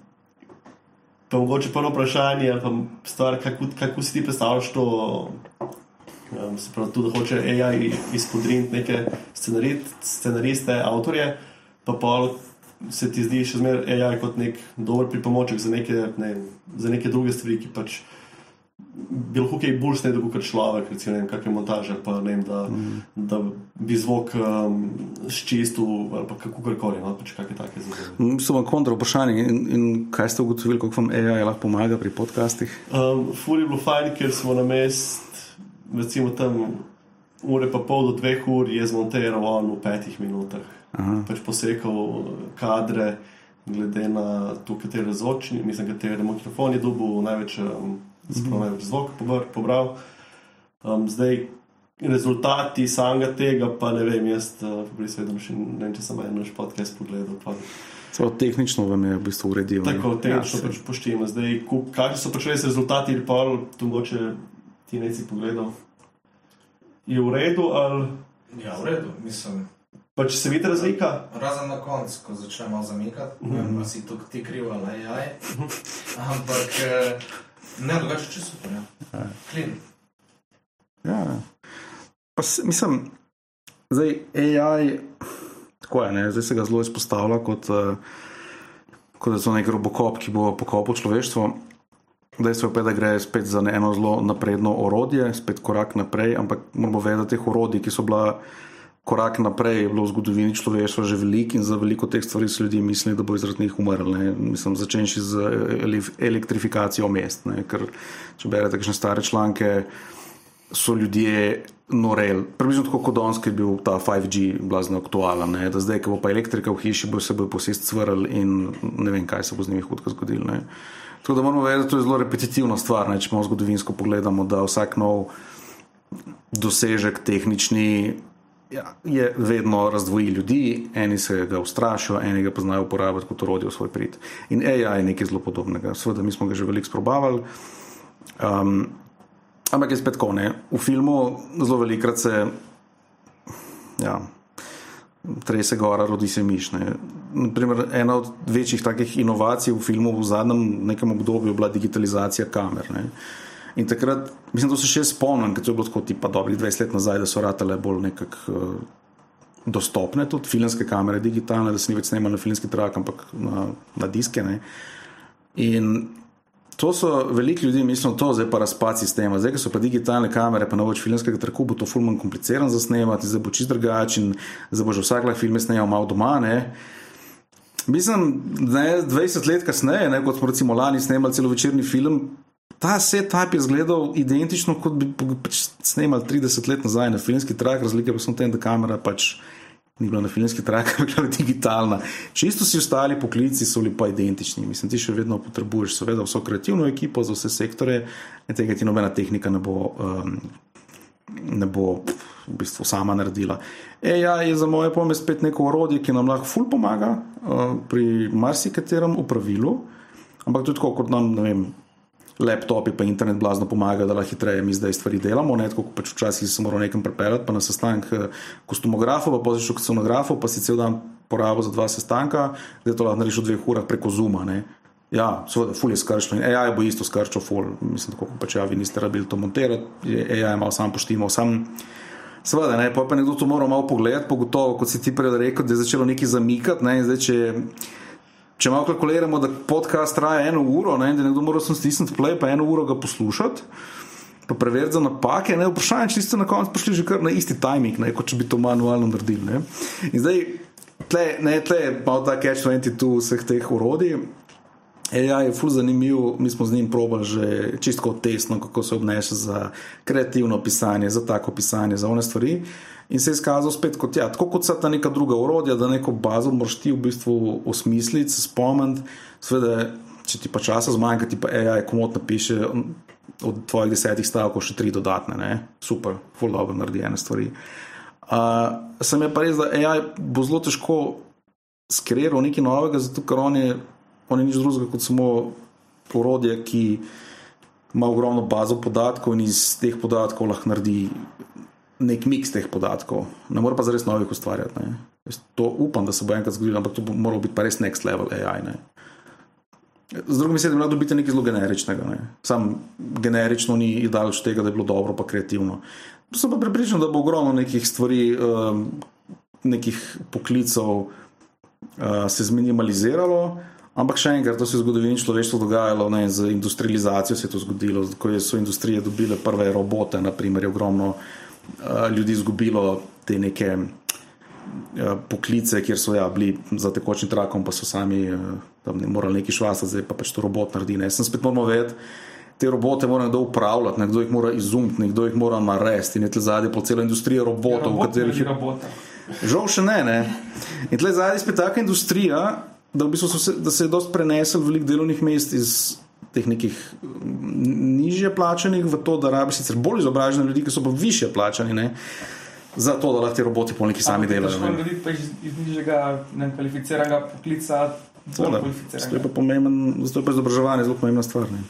Speaker 2: pa mogoče prvo vprašanje, pa stvar, kako, kako si ti predstavljaš to, um, se pravi, tudi hoče AI izpodriniti neke scenarist, scenariste, avtorje, pa pol se ti zdi še zmeraj AI kot nek dober pripomoček za neke, ne, za neke druge stvari, ki pač bi lahko kaj bolj snedel kot človek, recimo, ne vem, kakšne montaže, pa ne vem, da, mm. da bi zvok um, ščistil ali pa kako koli, no, pač kakšne take zadeve.
Speaker 1: So vam kontra vprašanje in, in kaj ste ugotovili, kako vam AI lahko pomaga pri podcastih?
Speaker 2: Um, Ful je bilo fajn, ker smo na mest, recimo tam ure pa pol do dveh ur, je zmontiral on v petih minutah.
Speaker 1: Aha.
Speaker 2: Pač posekal kadre, glede na to, katere zvočni, mislim, katere mikrofon je dobil največ, um, mm. največ zvok pobr, pobral. Um, zdaj, rezultati samega tega, pa ne vem, jaz, uh, prisvedem še ne vem, če sem en naš podcast pogledal. Pa.
Speaker 1: Celo tehnično vam je v bistvu uredil.
Speaker 2: Tako, tehnično
Speaker 1: Ja,
Speaker 2: pač poštimo. Zdaj, kakšni so pač res rezultati, ali pa tu mogoče ti neci pogledal. Je v redu, ali
Speaker 5: Ja, v redu, mislim.
Speaker 2: pač se vidi razlika?
Speaker 5: Razen na koncu, ko začne malo zamikati, vem, ali si tu ti kriv ali AI. Ampak eh, ne, drugače če super, ja. Klin.
Speaker 1: Ja. Pa, s- mislim, zdaj AI, tako je, ne, zdaj se ga zelo izpostavlja kot, uh, kot da je nek robokop, ki bo pokopal človeštvo. Dejstvo je, da gre spet za eno zelo napredno orodje, spet korak naprej, ampak moramo vedeti, teh orodij, ki so bila korak naprej, je bilo v zgodovini človeštva že veliko in za veliko teh stvari so ljudje mislili, da bo zaradi njih umrl. ne. Mislim, začenši z ele- elektrifikacijo mest. Ne, ker če berete kakšne stare članke, so ljudje noreli. Približno tako kot danes, ki je bil ta 5G blazno aktualen, ne? da zdaj, ko bo pa elektrika v hiši, bo se bo posest cvrl in ne vem, kaj se bo z njimi hudko zgodilo. Tako da moramo vedeti, da to je zelo repetitivna stvar, ne? če malo zgodovinsko pogledamo, da vsak nov dosežek tehnični ja, je vedno razdvoji ljudi, eni se ga ustrašijo, eni ga pa znajo uporabljati kot orodje v svoj prid. In AI je nekaj zelo podobnega. Sveda, mi smo ga že veliko sprobavali. Um, Ampak je spet tako, ne. V filmu zelo velikrat se, ja, trese gora, rodi se miš. Naprimer, ena od večjih takih inovacij v filmu v zadnjem nekem obdobju bila digitalizacija kamer. Ne. In takrat, mislim, da se še spomnim, ker to je bilo tako tipa dobrih 20 let nazaj, da so ratale bolj nekako uh, dostopne, tudi filmske kamere, digitalne, da se ni več snemalo na filmski trak, ampak na, na diske. Ne. In To so veliko ljudi, mislim, to zdaj pa razpad sistema. Zdaj, ko so pa digitalne kamere, pa noč filmskega traku, bo to fulman kompliciran za snemati, zdaj bo čist drugačen, zdaj bo že vsak lahko filme snemal malo doma. Ne? Mislim, da je 20 let kasneje, ne, kot smo recimo lani snemali celovečerni film, ta setup je izgledal identično, kot bi pač snemali 30 let nazaj na filmski trak, razlika pa samo v tem, da kamera pač ni bila na filmski trak, ampak bila digitalna. Čisto vsi ostali poklici so bili pa identični. Mislim, ti še vedno potrebuješ, seveda, vso kreativno ekipo za vse sektore, in tega ti nobena tehnika ne bo. Um, Ne bo v bistvu sama naredila. AI je za moje pojme spet neko orodje, ki nam lahko ful pomaga uh, pri marsikaterem upravilu, ampak tudi tako, kot nam, ne vem, laptopi pa internet blazno pomaga, da lahko hitreje mi zdaj stvari delamo. Ne, tako kot pač včasih sem moral nekam pripeljati, pa na sestanek eh, kostumografov, pa poziš kostumografov, pa si cel dan porabil za dva sestanka, zdaj to lahko narediš v dveh urah preko Zuma. Ne. Ja, seveda, ful je skrčil in AI bo isto skrčil, ful. Mislim, tako kot pač ja, vi niste rabili to montirati, je AI malo sam poštimal. Sam, seveda, ne, pa je pa nekdo to moral malo pogledati, pogotovo, kot si ti prej rekel, da je začelo nekaj zamikati. Ne, zdaj, če, če malo kalkuliramo, da podcast traja eno uro, ne, da nekdo mora stisniti play, pa eno uro ga poslušati. Pa preveriti za napake, ne vprašanje, če ste na koncu prišli že kar na isti timing, ne, kot če bi to manualno naredili. Ne. In zdaj, tle, ne, tle je malo ta catch-22 vseh teh urodij. AI je ful zanimiv, mi smo z njim probali že čisto tesno, kako se obnese za kreativno pisanje, za tako pisanje, za one stvari. In se je izkazal spet kot ja, tako kot so ta neka druga urodja, da neko bazo moraš ti v bistvu osmisliti, spomniti. Sveda, če ti pa časa zmanjka, ti pa AI komot napiše od tvojih desetih stavkov še tri dodatne, ne? super, ful dobro naredi ene stvari. Uh, sem je pa res, da AI bo zelo težko skreiral nekaj novega, zato ker on je on je nič drugega kot samo orodje, ki ima ogromno bazo podatkov in iz teh podatkov lahko naredi nek miks teh podatkov. Ne more pa zares novih ustvarjati. Ne. Jaz to upam, da se bo enkrat zgodilo, ampak to bo moralo biti pa res next level AI. Ne. Z drugimi besedami, da dobite nekaj zelo generičnega. Ne. Sam generično ni daleč tega, da je bilo dobro, pa kreativno. Sem pa pripričan, da bo ogromno nekih stvari, um, nekih poklicov uh, se zminimaliziralo. Ampak še enkrat, to se je v zgodovini človeštva dogajalo, ne, z industrializacijo se je to zgodilo, ko so industrije dobile prve robote, naprimer, je ogromno uh, ljudi izgubilo te neke uh, poklice, kjer so ja, bili za tekočim trakom, pa so sami uh, tam ne morali neki švasta, zdaj pa pač to robot naredi. Ne. Sem spet moral vedeti, te robote mora nekdo upravljati, nekdo jih mora izumiti, nekdo jih mora narediti in je tle zadnje po celo industrijo robotov,
Speaker 4: Robot
Speaker 1: v katerih je.
Speaker 4: robota.
Speaker 1: Žal še ne, ne. In tle zadnje spet taka industrija, da, v bistvu so se, da se je dosti prenesel velik delovnih mest iz teh nekih mm, nižje plačanih v to, da rabi sicer bolj izobražene ljudi, ki so pa više plačani, ne, za to, da lahko ti roboti po neki sami delajo. Ne.
Speaker 4: narediti pa iz, iz nižjega ne, kvalificiranega poklica bolj
Speaker 1: Seveda, Zato je
Speaker 4: kvalificiranega.
Speaker 1: pa pomemben, zato je pa izobraževanje zelo pomembna stvar. Ne.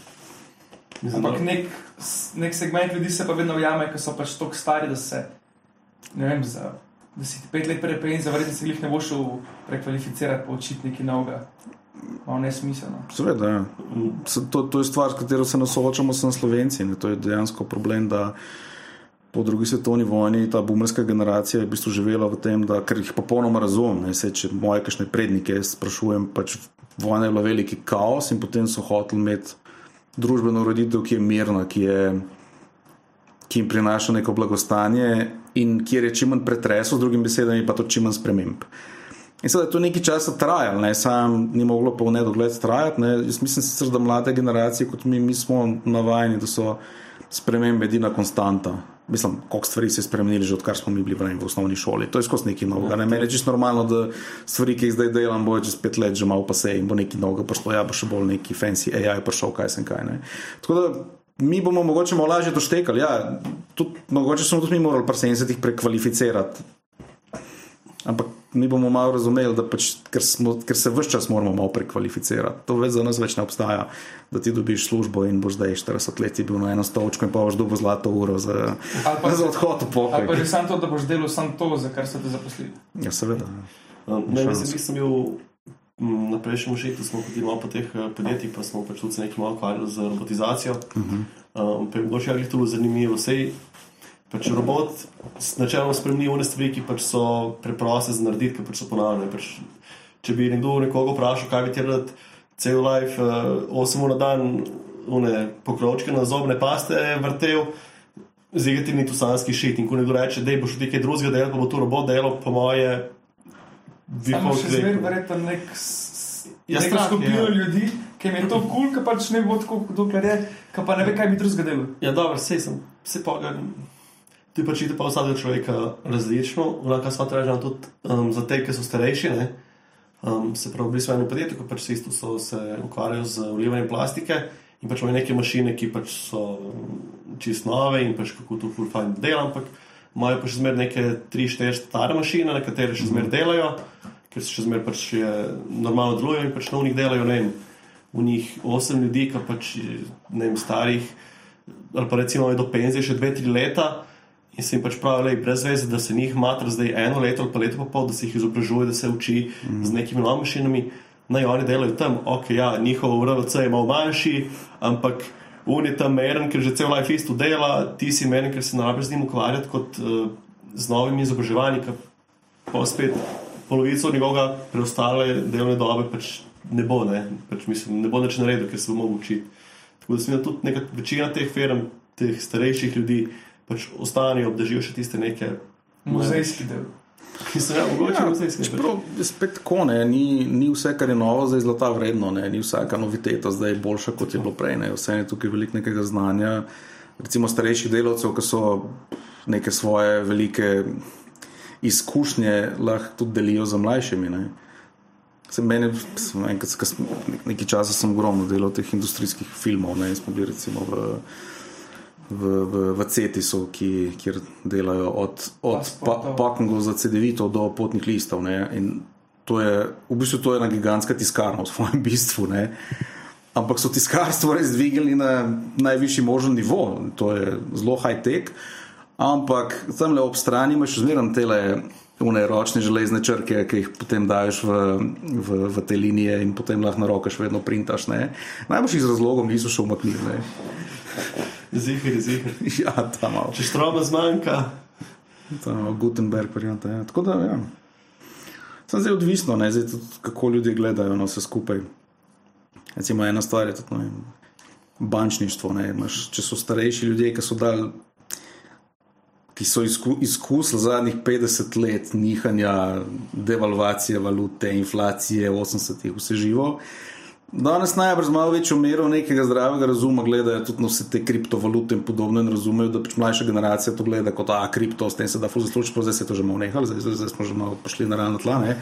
Speaker 4: Ampak nek, nek segment ljudi se pa vedno ujame, ker so pač tako stari, da se, ne vem, za, da si pet let prej prej in zavrti se jih ne boš šel prekvalificirati, poučiti nekaj novega. Malo nesmiselno.
Speaker 1: Seveda, ja. Se- to, to je stvar, s katero se nas soočamo, sem slovenci. Ne. To je dejansko problem, da po drugi svetovni vojni ta boomerska generacija je v bistvu živela v tem, da ker jih popolnoma razumem. ne, saj Če moje kakšne prednike sprašujem, pač vojna je bila veliki kaos in potem so hoteli imeti družbeno ureditev, ki je mirna, ki, je, ki jim prinaša neko blagostanje in kjer je čim manj pretresov, z drugimi besedami pa to čim manj sprememb. In sedaj je to nekaj časa trajalo, ne, sam ni moglo pa v nedogled trajati. Ne. Jaz mislim sicer, da mlade generacije kot mi, mi smo navajeni, da so spremembe edina konstanta. Mislim, koliko stvari se je spremenili, že odkar smo mi bili v, v osnovni šoli. To je skozi nekaj novega. Ne. Meni je čisto normalno, da stvari, ki jih zdaj delam, bo čez pet let že malo pa se in bo nekaj novega prišlo, ja, bo še bolj neki fancy AI prišel, kaj sem kaj. Ne. Tako da mi bomo mogoče malo lažje to štekali. Ja, tudi, mogoče smo tudi mi morali pri 70-ih prekvalificirati. Ampak mi bomo malo razumeli, da pač, ker, smo, ker se vse čas moramo malo prekvalificirati. To več za nas več ne obstaja, da ti dobiš službo in boš zdaj 40 let bil na eno stolčko in pa boš dobil zlato uro za,
Speaker 4: pa-
Speaker 1: za odhod v
Speaker 4: Ali pa
Speaker 1: pokoj.
Speaker 4: že samo to, da boš delal samo to, za kar so te zaposlili.
Speaker 1: Ja, seveda.
Speaker 2: Um, Ne, mislim, da sem bil na prejšnjem šetu, smo hodili malo po teh eh, podjetjih, pa smo pač tudi se nekaj malo ukvarjali z robotizacijo. Um, pa je bilo še nekaj zanimivo. Vsej, pač robot načeloma spremeni one stvari, ki pač so preproste za narediti, ki pač so ponavljane. Pač, če bi nekdo nekoga vprašal, kaj bi ti rad cel life, uh, 8 ur na dan, one pokrovčke na zobne paste vrtel. Zdaj ti ni tu sanski šit in ko nekdo reče, da boš nekaj drugega delal, pa bo to robot delal, po moje.
Speaker 4: Samo še zmeraj verjetno nek, s-
Speaker 2: Ja,
Speaker 4: neko
Speaker 2: strah,
Speaker 4: skupino
Speaker 2: ja.
Speaker 4: ljudi, ki jim je to kul, cool, ki pač ne bo tako, dokler je, ki pa ne ve, kaj bi drugega delal.
Speaker 2: Ja, dobro, vse sem, vse pa ga. Tu pač ide pa vsakega človeka različno, enako smo tražili tudi um, za te, ki so starejši. Ne? Um, se pravi, v bistvu eno podjetje, ki pač se isto so, se ukvarjajo z ulivanjem plastike in pač imajo neke mašine, ki pač so um, čist nove in pač kako to full fine dela, ampak imajo pa še zmeraj neke 3-4 stare mašine, na katere še zmeraj delajo, ker se še zmeraj pač je, normalno delujejo in pač na njih delajo, ne vem, v njih 8 ljudi, ki pač ne vem, starih ali pa recimo do penzije še 2-3 leta. In se jim pač pravi, da brez veze, da se njih matra zdaj eno leto ali pa leto pa pol, da se jih izobražuje, da se uči mm. z nekimi novimi mašinami. naj oni delajo tam, ok, ja, njihov RVC je malo manjši, ampak on je tam meren, ker že cel life isto dela, ti si meren, ker se ne rabiš z njim ukvarjati kot uh, z novimi izobraževanji, ki pa spet polovico njegovega preostale delovne dobe pač ne bo, ne, pač mislim, ne bo nič naredil, ker se bo mogel učiti. Tako da se mi da tudi neka večina teh firm, teh starejših ljudi, pač ostanejo, obdržijo še tiste neke
Speaker 4: Muzejski del.
Speaker 2: so ja, mogoče muzejske.
Speaker 1: Čeprav je spet tako, ne, ni, ni vse, kar je novo, zdaj zlata vredno, ne, ni vsaka noviteta zdaj boljša, kot je bilo prej. Ne. Vse je tukaj veliko nekega znanja, recimo starejših delavcev, ki so neke svoje velike izkušnje lahko tudi delijo z mlajšimi. Ne. Se meni, enkrat, nekaj časa sem ogromno delal teh industrijskih filmov, ne, in smo bili recimo v, v, v, v CETIS-u, ki, kjer delajo od, od pa, pakingov za CD-vitov do potnih listov. To je, v bistvu to je ena gigantska tiskarna v svojem bistvu. Ne. Ampak so tiskarstvo res dvignili na najvišji možen nivo, to je zelo high-tech. Ampak tam le ob strani imaš še zmeraj te une ročne železne črke, ki jih potem daš v, v, v te linije in potem lahko na roke še vedno printaš. Ne. Najbolj iz razlogov niso še umaknili.
Speaker 2: Zihar, zihar.
Speaker 1: Ja, ta malo.
Speaker 2: Če štroba zmanjka,
Speaker 1: Ta Gutenberg varianta. Ja. Tako da, ja. Sem zdaj odvisno, ne, zdaj tudi, kako ljudje gledajo na vse skupaj. Recimo, ena stvar je tudi ne, vem, bančništvo. Ne, imaš, če so starejši ljudje, ki so dal. Ki so izku, izkusili zadnjih 50 let nihanja, devalvacije valute, inflacije, 80-ih, vse živo. Danes najbrž malo večjo mero nekega zdravega razuma gledajo tudi vse te kriptovalute in podobno in razumejo, da pač mlajša generacija to gleda kot a kripto, s tem se da fuz zaslužiti, pa zdaj se je to že malo nehalo, zdaj, zdaj, zdaj smo že malo prišli na realno tla. Ne?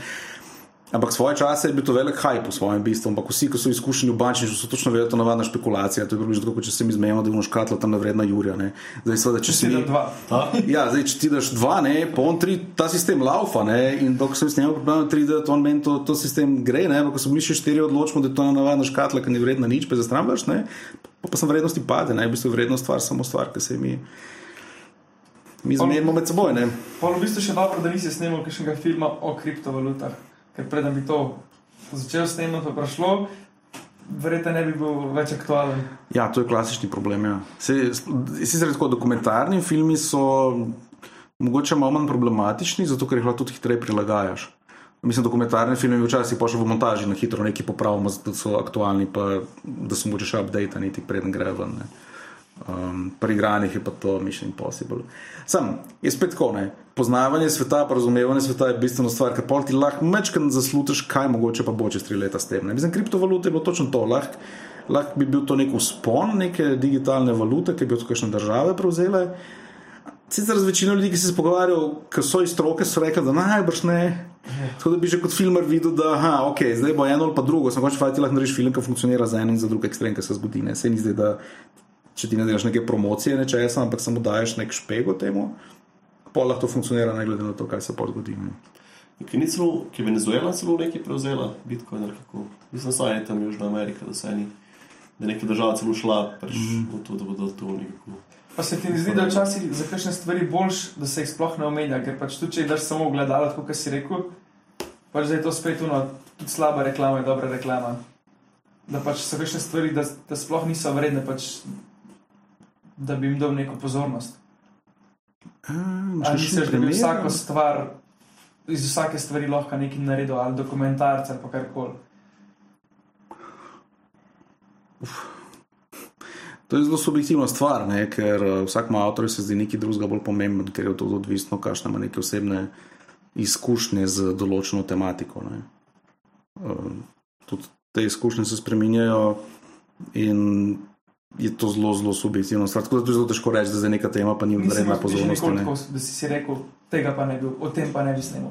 Speaker 1: Ampak svoje čase je bil to velik hype v svojem bistvu. Ampak vsi, ki so izkušeni v bančništvu, so točno vedeli, da je to navadna špekulacija. To je približno tako, kot če se mi zmejemo, da je škatla tam nevredna Jurja. Ne? Zdaj, seveda, če
Speaker 4: Če
Speaker 1: si mi,
Speaker 4: dva.
Speaker 1: Ja, zdaj, če ti daš dva, ne, pa on tri, ta sistem laufa, ne, in dokler sem s njim pripravljen tri, da on meni to, to sistem gre, ne, ampak ko so bili še štiri odločimo, da je to navadna škatla, ki ni vredna nič, pa zastrambaš, ne, pa, pa sem vrednosti pade, ne, v bistvu vrednost stvar, samo stvar, ki se mi, mi zmenimo med seboj, ne.
Speaker 4: Pa v bistvu še dobro, da nisi snimal kakšnega filma o kriptovalutah, ker preden bi to začel snemati, pa prišlo, verjetno ne bi bil več aktualen.
Speaker 1: Ja, to je klasični problem, ja. Sicer tako dokumentarni filmi so mogoče malo manj problematični, zato ker jih lahko tudi hitreje prilagajaš. Mislim, dokumentarne filme včasih še v montaži na hitro nekaj popravimo, da so aktualni, pa da so mogoče še update, tik preden grejo ven. Ne. Um, pri igranih je pa to Mission Impossible. Sam je spet tako, ne. Poznavanje sveta, razumevanje sveta je bistvena stvar, ker pol ti lahko mečkam zaslutiš, kaj mogoče pa bo čez tri leta s tem. Ne. Mislim, kriptovalute je bilo točno to. Lahko lah bi bil to nek uspon neke digitalne valute, ki bi jo tukajšnje države prevzele. Sicer z večino ljudi, ki se pogovarjajo, ki so iz stroke, so rekli, da najbrž ne. Tako da bi že kot filmer videl, da aha, okay, zdaj bo eno ali pa drugo. Sem končal, ti lahko narediš film, ki funkcionira za en in za drug ekstrem, ki se zgodi. Ne. Se ni zdaj, da če ti ne delaš neke promocije nečesa, ampak samo daješ nek špego temu, pa lahko to funkcionira, ne glede na to, kaj se pa zgodi.
Speaker 2: Ki ni celo, ki je Venezuela celo nekaj prevzela, Bitcoin ali kako. Mislim, da je tam Južna Amerika, da se ni, da je neka država celo šla pač v to, da bodo to nekako.
Speaker 4: Pa se ti ne zdi, da je včasih za kakšne stvari boljš, da se jih sploh ne omenja, ker pač tudi če daš samo v gledalo, kot si rekel, pač da je to spet uno, tudi slaba reklama je dobra reklama. Da pač so kakšne stvari, da, da sploh niso vredne, pač, da bi jim dal neko pozornost. Ali misliš, da bi vsako stvar, iz vsake stvari lahko nekaj naredil, ali dokumentarce ali karkoli.
Speaker 1: To je zelo subjektivna stvar, ne, ker uh, vsakmu avtorju se zdi nekaj drugega bolj pomembno, ker je to odvisno, kakšne ima neke osebne izkušnje z določeno tematiko. Ne. Uh, tudi te izkušnje se spreminjajo in je to zelo, zelo subjektivno. Stvar. Tako da je zelo težko reči, da zdaj neka tema pa ni vredna pozornosti. ne.
Speaker 4: tako, da si si rekel, tega pa ne bi, o tem pa ne bi snimal.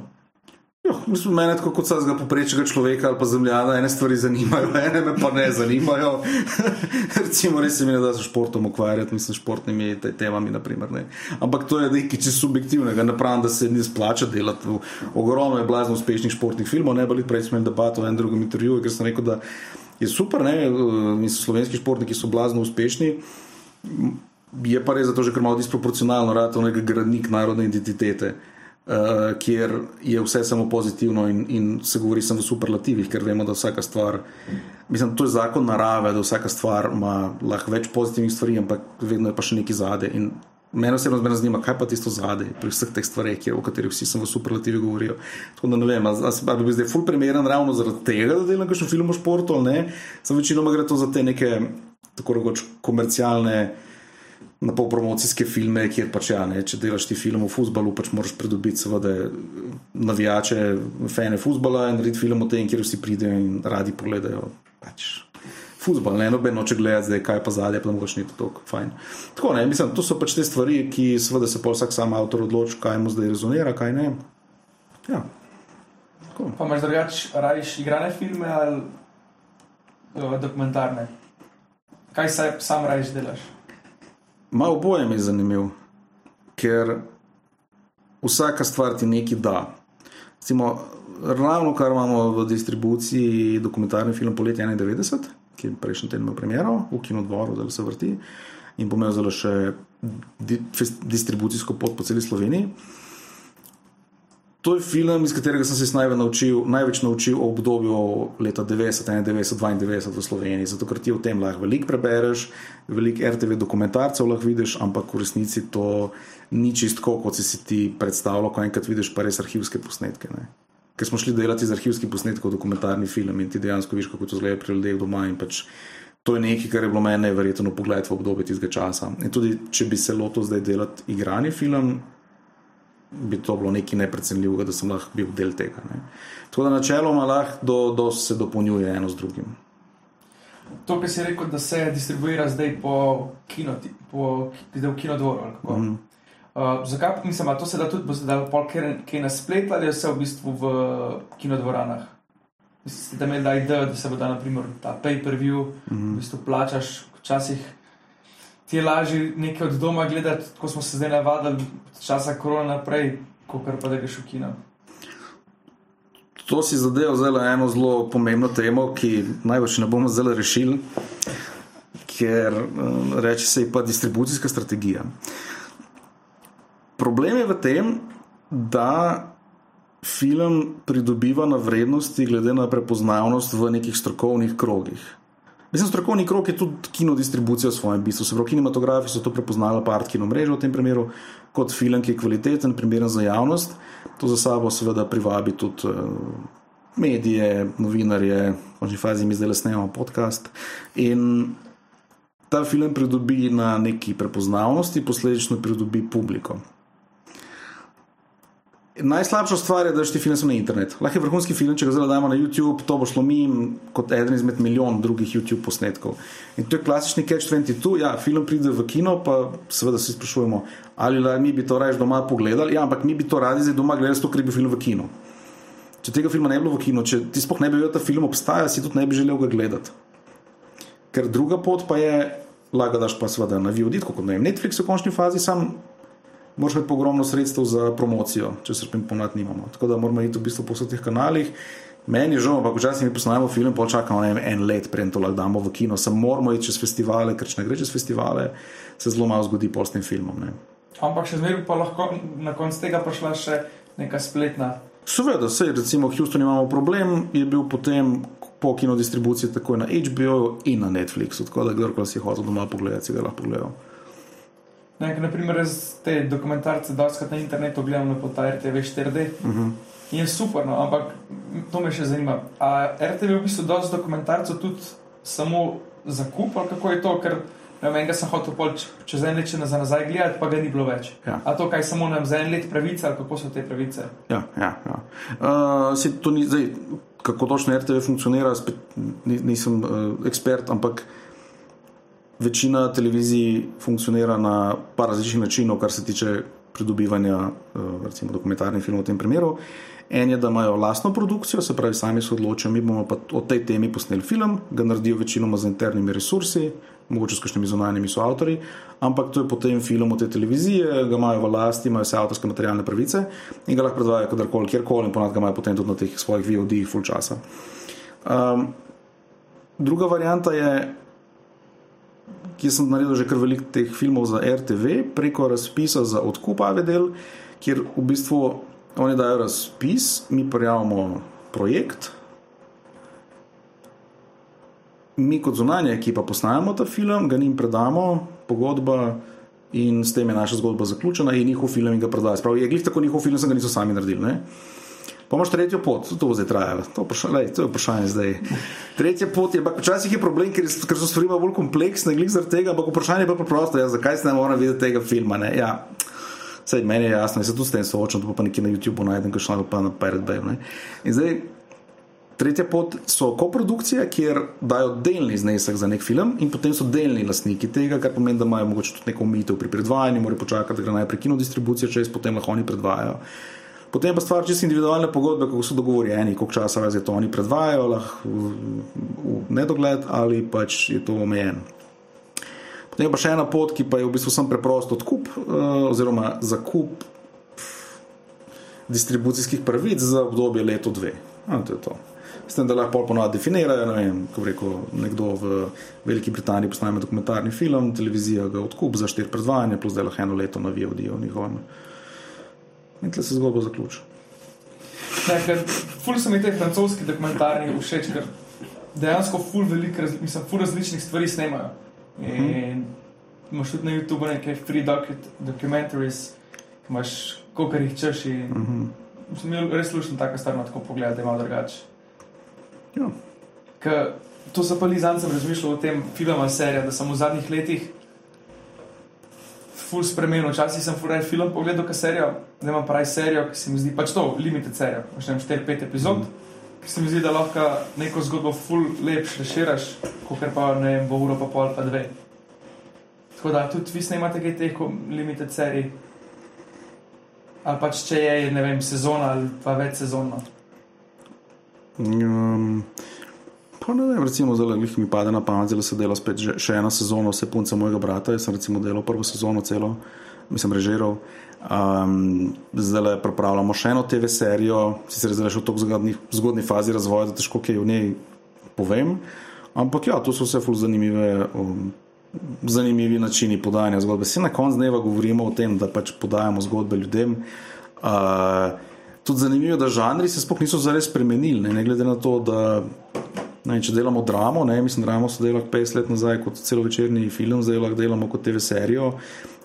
Speaker 1: Ja, mislim, mene tako kot vsakega poprečnega človeka ali pa zemljana, ene stvari zanimajo, ene me pa ne zanimajo. Recimo, res se mi ne da s športom ukvarjati, mislim, športnimi te- temami. Naprimer, ne. Ampak to je nekaj čisto subjektivnega, ne pravim, da se ni splača delati. Ogromno je blazno uspešnih športnih filmov, ne bili prej smo imeli debato v enem drugem intervjuju, ker sem rekel, da je super, ne, eh, mislim, slovenski športniki so blazno uspešni. Je pa res zato, že ker malo disproporcionalno rado nek gradnik narodne identitete. uh, kjer je vse samo pozitivno in, in se govori samo v superlativih, ker vemo, da vsaka stvar, mislim, to je zakon narave, da vsaka stvar ima lahko več pozitivnih stvari, ampak vedno je pa še nekaj zade. In Mene osebno zmerno zanima, kaj pa tisto zadaj, pri vseh teh stvareh, kjer- o katerih vsi sem v superlativi govorijo. Tako da ne vem, ali bi zdaj ful primeren ravno zaradi tega, da delam kakšen film o športu ali ne. Sam večinoma gre to za te neke tako rekoč komercialne. Na pol promocijske filme, kjer pač ja, ne, če delaš ti film o futbalu, pač moraš pridobiti, seveda, navijače, fane futbola in narediti film o tem, kjer vsi pridejo in radi pogledajo. Pač, Futbol, ne noben noče gledati, zdaj kaj pa zadje, pa mogoče ni to tako fajn. Tako ne, mislim, to so pač te stvari, ki seveda se pa vsak sam avtor odloči, kaj mu zdaj rezonira, kaj ne. Ja.
Speaker 4: Pa imaš drugače, rajiš igrane filme ali uh, dokumentarne? Kaj se sam rajiš delaš?
Speaker 1: Malo boje mi je zanimiv, ker vsaka stvar ti nekaj da. Recimo, ravno kar imamo v distribuciji dokumentarni film Poletje 91, ki je prejšnji teden imel premiero v kinodvoru, da se vrti in bo imel zelo še di, distribucijsko pot po celi Sloveniji. To je film, iz katerega sem se največ naučil, največ naučil o obdobju leta 90, 91, 92 v Sloveniji. Zato, ker ti o tem lahko veliko prebereš, veliko RTV dokumentarcev lahko vidiš, ampak v resnici to ni čisto, kot si si ti predstavljal, ko enkrat vidiš pa res arhivske posnetke. Ne? Ker smo šli delati iz arhivskih posnetkov dokumentarni film in ti dejansko vidiš, kako to zgleda pri ljudeh doma. Pač to je nekaj, kar je bilo meni verjetno pogled v obdobje tistega časa. In tudi, če bi se lotil zdaj delati igrani film, bi to bilo nekaj neprecenljivega, da sem lahko bil del tega. Ne. Tako da načeloma lahko do, do se dopolnjuje eno z drugim.
Speaker 4: To, kar si rekel, da se distribuira zdaj po kino, po, zdaj v kinodvoru. ali kako? Uh, zakaj pa mislim, a to se da tudi, bo se dalo pol kaj, na splet ali vse v bistvu v kinodvoranah? Mislite, da me da ideja, da se bo da naprimer ta pay-per-view, mm -hmm. v bistvu plačaš, včasih ti je lažje nekaj od doma gledati, ko smo se zdaj navadili časa korona naprej, kot pa da greš v kino.
Speaker 1: To si zadeval zdaj eno zelo pomembno temo, ki največ ne bomo zdaj rešili, ker eh, reče se ji pa distribucijska strategija. Problem je v tem, da film pridobiva na vrednosti glede na prepoznavnost v nekih strokovnih krogih. Mislim, strokovni krog je tudi kinodistribucija v svojem bistvu. Se pravi, kinematografi so to prepoznali, pa art kino mrežo v tem primeru, kot film, ki je kvaliteten, primeren za javnost. To za sabo seveda privabi tudi uh, medije, novinarje, v končni fazi mi zdaj le snemamo podcast. In ta film pridobi na neki prepoznavnosti, posledično pridobi publiko. Najslabša stvar je, da ti film samo na internet. Lahko je vrhunski film, če ga zdaj damo na YouTube, to bo šlo mim kot eden izmed milijonov drugih YouTube posnetkov. In to je klasični catch-22. Ja, film pride v kino, pa seveda se sprašujemo, ali la, mi bi to raje doma pogledali. Ja, ampak mi bi to radi zdaj doma gledali, zato ker je bil film v kino. Če tega filma ne bi bilo v kinu, če ti sploh ne bi vedel, da ta film obstaja, si tudi ne bi želel ga gledati. Ker druga pot pa je, laga daš pa seveda na VOD, kot na Netflixu v končni fazi, sam moraš imeti ogromno sredstev za promocijo, če se pim ponad nimamo. Tako da moramo iti v bistvu po vseh teh kanalih. Meni je žal, ampak včasih mi posnamemo film, pa čakamo vem, en let, preden to lahko damo v kino. Sam moramo iti čez festivale, ker če ne gre čez festivale, se zelo malo zgodi pol s tem filmom. Ne.
Speaker 4: Ampak še zmeraj pa lahko na koncu tega prišla še neka spletna.
Speaker 1: Seveda, sej, recimo v Houstonu imamo problem, je bil potem po kinodistribuciji takoj na HBO in na Netflixu, tako da kdorkoli si hotel doma pogledati, si ga lahko pogledal.
Speaker 4: Ne, ker naprimer jaz te dokumentarce doskrat na internetu gledam na pota RTV 4D. Uh -huh. In je super, no, ampak to me še zanima. A RTV v bistvu dosti dokumentarcev tudi samo zakup, ali kako je to, ker ne vem, sem hotel pol čez en let za nazaj gledati, pa ga ni bilo več.
Speaker 1: Ja.
Speaker 4: A to kaj samo nam za en let pravice, ali kako so te pravice?
Speaker 1: Ja, ja, ja. Uh, se, to ni, zdaj, kako točno RTV funkcionira, spet, ni, nisem uh, ekspert, ampak večina televizij funkcionira na par različnih načinov, kar se tiče pridobivanja uh, recimo dokumentarnih filmov v tem primeru. En je, da imajo lastno produkcijo, se pravi, sami se odločijo, mi bomo pa o tej temi posneli film, ga naredijo večinoma z internimi resursi, mogoče s kakšnimi zunanjimi soavtori, ampak to je potem film od te televizije, ga imajo v lasti, imajo vse avtorske materialne pravice in ga lahko predvajajo kadarkoli, kjerkoli in ponad ga imajo potem tudi na teh svojih VOD-jih full časa. Um, druga varianta je, ki sem naredil že kar veliko teh filmov za RTV preko razpisa za odkup AVD, kjer v bistvu oni dajo razpis, mi prijavimo projekt. Mi, kot zunanja ekipa, posnamemo ta film, ga jim predamo, pogodba, in s tem je naša zgodba zaključena, in njihov film jim ga prodajo. Spravi, je glih tako njihov film, sem ga niso sami naredili. Ne? Pa imaš tretjo pot, to bo zdaj trajalo, to, vpraša, lej, to je vprašanje zdaj. Tretja pot je, ampak včasih je problem, ker, ker so stvari bolj kompleksne, glih zaradi tega, ampak vprašanje je pa preprosto, ja, zakaj se ne moram videti tega filma. Ja. Sej, meni je jasno, jaz se tudi s tem soočam, to pa nekje na YouTubu najdem, kaj šlo pa na zdaj, tretja pot so koprodukcije, kjer dajo delni znesek za nek film in potem so delni lastniki tega, kar pomeni, da imajo mogoče tudi neko omejitev pri predvajanju, morajo počakati, da gre najprej kino distribucija, če jih potem lahko oni predvajajo. Potem pa stvar čisto individualne pogodbe, kako so dogovorjeni, koliko časa razje to oni predvajajo, lahko v, v nedogled ali pač je to omejeno. Potem je pa še ena pot, ki pa je v bistvu samo preprost odkup uh, oziroma zakup distribucijskih pravic za obdobje leto dve. A, to je to. S tem, da lahko ponovno definirajo, ne vem, ko reko nekdo v Veliki Britaniji posname dokumentarni film, televizija ga odkup za štiri predvajanja, plus da lahko eno leto na VOD-u njihovem. In tle se zgodba zaključi.
Speaker 4: Ne, ker ful so mi te francoski dokumentarni všeč, ker dejansko ful veliko, raz, mislim, ful različnih stvari snemajo. In imaš tudi na YouTubu neke free docu- documentaries, ki imaš kolikor jih češ in uh -huh. mislim, je res slušno taka stvar na tako pogled, da je malo drugače.
Speaker 1: Ja.
Speaker 4: Ker to so pa Lizan sem razmišljal o tem filmu, serija, da sem v zadnjih letih ful spremenil. Včasih sem ful rad film pogledal, kaj serijo, zdaj imam pravi serijo, ki se mi zdi pač to, limited serijo, ne 4-5 epizod, mm. ki se mi zdi, da lahko neko zgodbo ful lepš reširaš, kot pa ne vem, v uro pa pol pa dve. Tako da tudi vi snimate kaj teh limited serij. Ali pač če je, ne vem, sezona ali pa več sezonno.
Speaker 1: Um, pa ne vem, recimo, zelo jih mi pade na pamet, da se dela spet že, še ena sezona, vse punce mojega brata. Jaz sem recimo delal prvo sezono celo, mislim, režiral. Um, zdaj le pripravljamo še eno TV serijo, sicer zdaj še v tako zgodni, fazi razvoja, da težko kaj v njej povem. Ampak ja, to so vse ful zanimive. Um, Zanimivi načini podajanja zgodbe. Vse na koncu dneva govorimo o tem, da pač podajamo zgodbe ljudem. Uh, tudi zanimivo je, da žanri se sploh niso zares spremenili, ne, ne glede na to, da ne, če delamo dramo, ne, mislim, dramo so delali 50 let nazaj kot celovečerni film, zdaj lahko delamo kot TV serijo.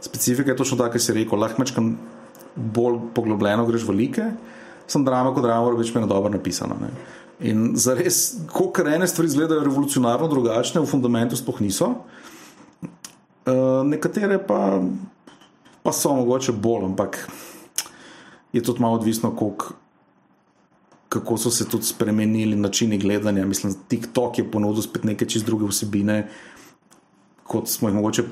Speaker 1: Specifika je točno tako, kot si rekel, lahko mečkam bolj poglobljeno greš v like, sem drama kot drama, mora biti meni dobro napisana. Ne. In zares, koliko ene stvari izgledajo revolucionarno drugačne, v fundamentu sploh niso. Uh, nekatere pa, pa so mogoče bolj, ampak je tudi malo odvisno, koliko, kako so se tudi spremenili načini gledanja. Mislim, TikTok je ponudil spet neke čist druge vsebine, kot smo jih mogoče.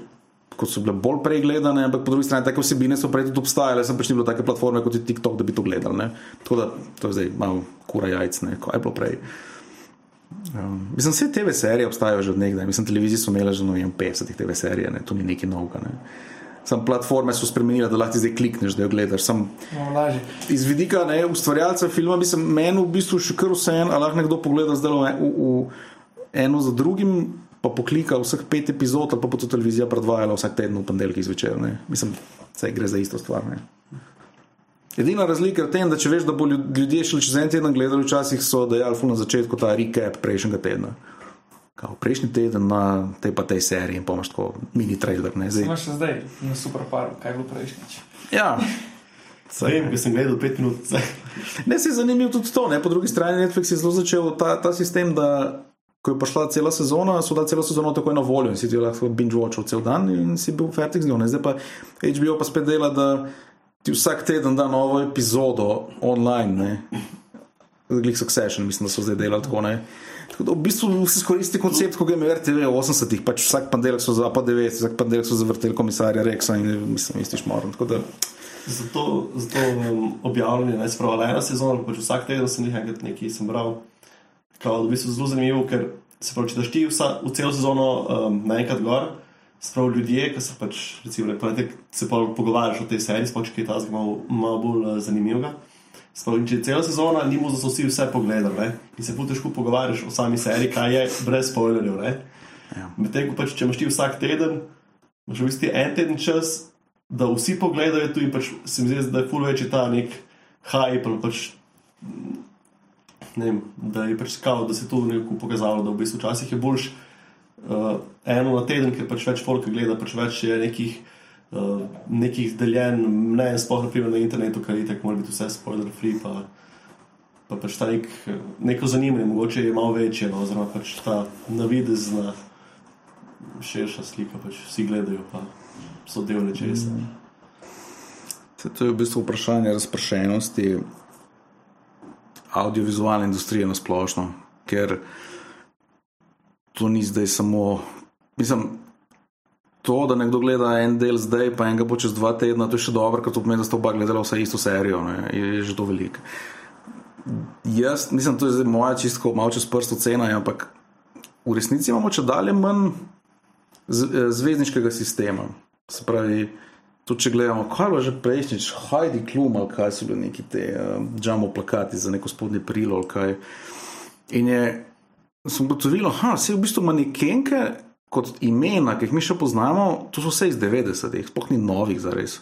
Speaker 1: Kot so bile bolj prej gledane, ampak po drugi strani take vsebine so prej tudi obstajale, sem pač ni bilo take platforme kot je TikTok, da bi to gledali. Ne? Tako da to je zdaj malo kura jajc, ne? kaj je bilo prej. Um, mislim, vse TV serije obstajajo že od nekdaj. Mislim, televizije so imele že no, 50 TV serij, ne? to ni nekaj novega. Ne? Sam platforme so spremenile, da lahko zdaj klikneš, da jo gledaš. Sam,
Speaker 4: No,
Speaker 1: iz vidika ne, ustvarjalca filma, mislim, meni v bistvu še kar vse en, ali lahko nekdo pogleda zdaj v, v, v eno za drugim, pa poklika vseh pet epizod, ali pa bo to televizija predvajala vsak teden v ponedeljek zvečer. Ne. Mislim, da gre za isto stvar. Ne. Edina razlika je v tem, da če veš, da bo ljud- ljudje šli čez en teden gledali, včasih so dejali na začetku ta recap prejšnjega tedna. Kao, prejšnji teden na tej pa tej seriji in pa imaš tako mini trailer. Ne, zdaj,
Speaker 4: Imaš še zdaj na super paru, kaj je bilo prejšnjič.
Speaker 1: ja.
Speaker 2: Vem, ker sem gledal pet minut.
Speaker 1: Ne, se je zanimivo tudi to. Ne? Po drugi strani Netflix je zelo začel ta, ta sistem, da ko je prišla cela sezona, so dali celo sezono takoj na voljo in si ti lahko binge-watchal cel dan in si bil fertik z njo. Ne? Zdaj pa HBO pa spet dela, da ti vsak teden da novo epizodo online. Glik Succession, mislim, da so zdaj delali tako. Ne? Tako da v bistvu se skoristi koncept, ko ga je imel RTV v 80-ih, pač vsak ponedeljek so za pa 90, vsak ponedeljek so zavrteli komisarja Rexa in mislim, isti da
Speaker 2: Zato, zato um, objavljanje ne spravo ena sezona, pač vsak teden sem jih enkrat nekaj sem bral. Kao, v bistvu zelo zanimivo, ker se pravi, če daš ti vsa, v celo sezono um, naenkrat gor, sprav ljudje, ki se pač, recimo, ne, se pa pogovarjaš o tej seriji, kaj ta malo, malo bolj uh, zanimivega. In če je cela sezona, ni mu za vsi vse pogledali, ne? in se putež pogovarjaš o sami seriji, kaj je brez spoilerjev.
Speaker 1: Ja.
Speaker 2: Medtem ko pač, če imaš ti vsak teden, imaš v bistvu en teden čas, da vsi pogledajo tu in pač se mi zdi, da je ful večji ta nek hype pač. Ne vem, da je pač skalo, da se je to nekako pokazalo, da v bistvu včasih je boljš uh, eno na teden, ker pač več folka gleda, pač več je nekih, uh, nekih deljen mnen, sploh naprimer na internetu, kar je tako, mora biti vse spoiler free, pa, pa pač ta nek, neko zanimanje, mogoče je malo večje, no, oziroma pač ta navidezna širša slika, pač vsi gledajo, pa so del nečesa. Mm.
Speaker 1: To je v bistvu vprašanje razpršenosti audiovizualne industrije na splošno, ker to ni zdaj samo. Mislim, to, da nekdo gleda en del zdaj, pa enega bo čez dva tedna, to je še dobro, ker to pomeni, da sta oba gledala vse isto serijo, ne, je, je že to veliko. Jaz, mislim, to je zdaj moja čistko, malo čez prst ocena, ampak v resnici imamo če dalje manj zvezdniškega sistema. Se pravi, tudi če gledamo, kaj je že prejšnjič, Heidi Klum ali kaj so bili neki te uh, jumbo plakati za neko spodnje prilo ali kaj. In je, sem ugotovil, da se v bistvu manekenke kot imena, ki jih mi še poznamo, to so vse iz 90-ih, sploh ni novih za res.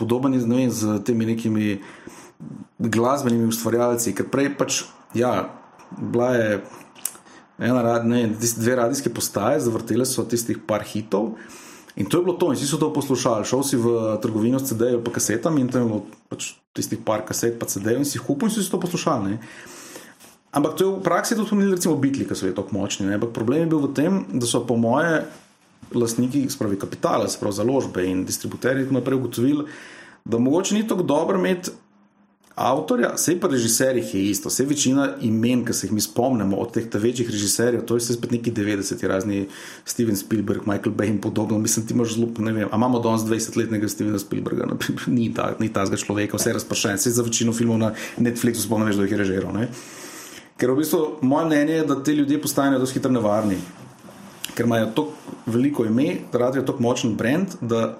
Speaker 1: Podoben je z, vem, z temi nekimi glasbenimi ustvarjalci, ker prej pač, ja, bila je ena, ne, dve radijske postaje, zavrtele so tistih par hitov. In to je bilo to, in vsi so to poslušali. Šel si v trgovino s CD-ji, pa kasetami, in tam je bilo pač tistih par kaset, pa CD-ji, in si jih kupil in si to poslušali. Ne? Ampak to je v praksi tudi pomenilo, recimo, bitli, ki so bili tako močni. Ne? Ampak problem je bil v tem, da so po moje lastniki, spravi kapitala, spravi založbe in distributerji, tako naprej ugotovili, da mogoče ni tako dobro imeti avtorja, vse pa režiserjih je isto, vse večina imen, ki se jih mi spomnimo od teh večjih režiserjev, to je spet neki 90-ti, razni Steven Spielberg, Michael Bay in podobno. Mislim, ti imaš zelo, ne vem, a imamo danes 20-letnega Stevena Spielberga, naprimer, ni, ta, ni tazga človeka, vse je razpršen, vse za večino filmov na Netflixu spomnim, da jih je režiral. Ne? Ker v bistvu moje mnenje je, da te ljudje postanejo dosti hitro nevarni, ker imajo tako veliko ime, radijo tako močen brand, da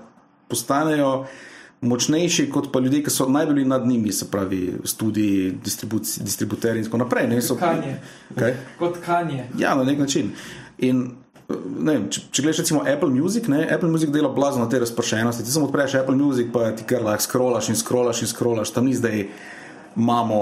Speaker 1: postanejo močnejši kot pa ljudje, ki so najbolj nad njimi, se pravi, študiji, distributerji in tako naprej. Ne, so,
Speaker 4: kanje.
Speaker 1: Okay?
Speaker 4: Kot kanje.
Speaker 1: Ja, na nek način. In, ne, če, če gledaš recimo Apple Music, ne, Apple Music dela blazno na te razpršenosti. Ti samo odpreš Apple Music, pa ti kar lahko scrollaš in scrollaš in scrollaš. Tam ni zdaj, imamo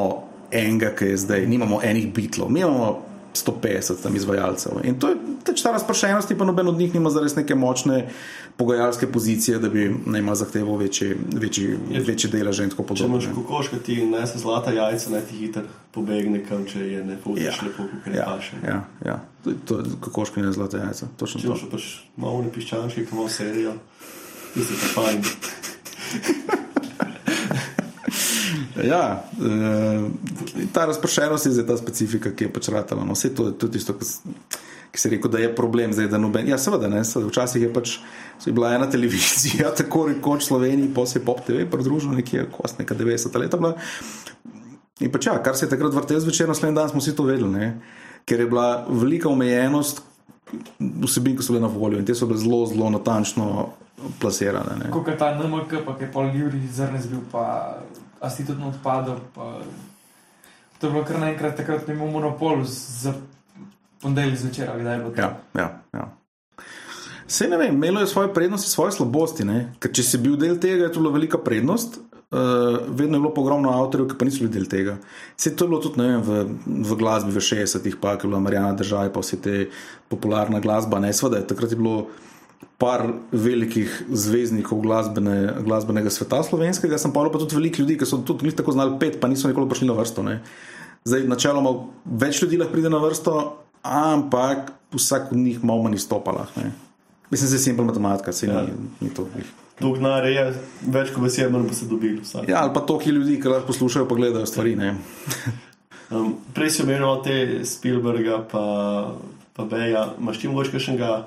Speaker 1: enega, ki je zdaj, nimamo enih bitlov. Mi imamo 150 tam izvajalcev. In to je teč ta razpršenost, pa noben od njih nima zares neke močne pogajalske pozicije, da bi najma zahteval večji, večji, večji delež in tako podobno.
Speaker 2: Če imaš kokoška, ti ne se zlata jajca, ne ti hiter pobegne, kam če je ne potiš ja. lepo, kot
Speaker 1: ja,
Speaker 2: paše.
Speaker 1: Ja, ja. To, to, kokoška ne zlata jajca. Točno
Speaker 2: če imaš pač malo ne piščančki, ki malo serijo, ti si pa fajn.
Speaker 1: Ja, e, ta razpršenost je zdaj ta specifika, ki je pač ratala. No, vse to je tudi tisto, ki se je rekel, da je problem zdaj, da noben. Ja, seveda, ne, seveda, včasih je pač je bila ena televizija, tako rekoč Sloveniji, posebej Pop TV, pridružena nekje, kost neka 90 leta. Bila. In pač ja, kar se je takrat vrtel zvečer, naslednji dan smo vsi to vedeli, ne, ker je bila velika omejenost vsebin, ki so bile na voljo in te so bile zelo, zelo natančno plasirane.
Speaker 4: Kot je ta NMK, pa je pol Juri zrnes bil pa a si tudi odpadel. Pa... To je bilo kar naenkrat, takrat imamo monopol za ponedeljek zvečer, kdaj bilo to.
Speaker 1: Ja, ja, ja. Vse ne vem, imelo je svoje prednosti, svoje slabosti. Ne? Ker če si bil del tega, je to bila velika prednost. Uh, vedno je bilo ogromno avtorjev, ki pa niso bili del tega. Vse to je bilo tudi vem, v, v glasbi v 60-ih, pa je bila Marijana država, pa vse te popularna glasba. Ne, sveda, takrat je bilo par velikih zvezdnikov glasbene, glasbenega sveta slovenskega, sem pa tudi veliko ljudi, ki so tudi tako znali pet, pa niso nikoli prišli na vrsto. Ne. Zdaj, načeloma, več ljudi lahko pride na vrsto, ampak vsak od njih malo manj izstopala. Mislim, da je simpel matematika, se ja. ni, ni to.
Speaker 2: Dolg denar je, več kot besed, manj pa se dobi.
Speaker 1: Ja, ali pa toliko ljudi, ki lahko poslušajo, pa gledajo stvari.
Speaker 2: um, prej si omenil te Spielberga, pa, pa Beja. Imaš ti mogoče še enega?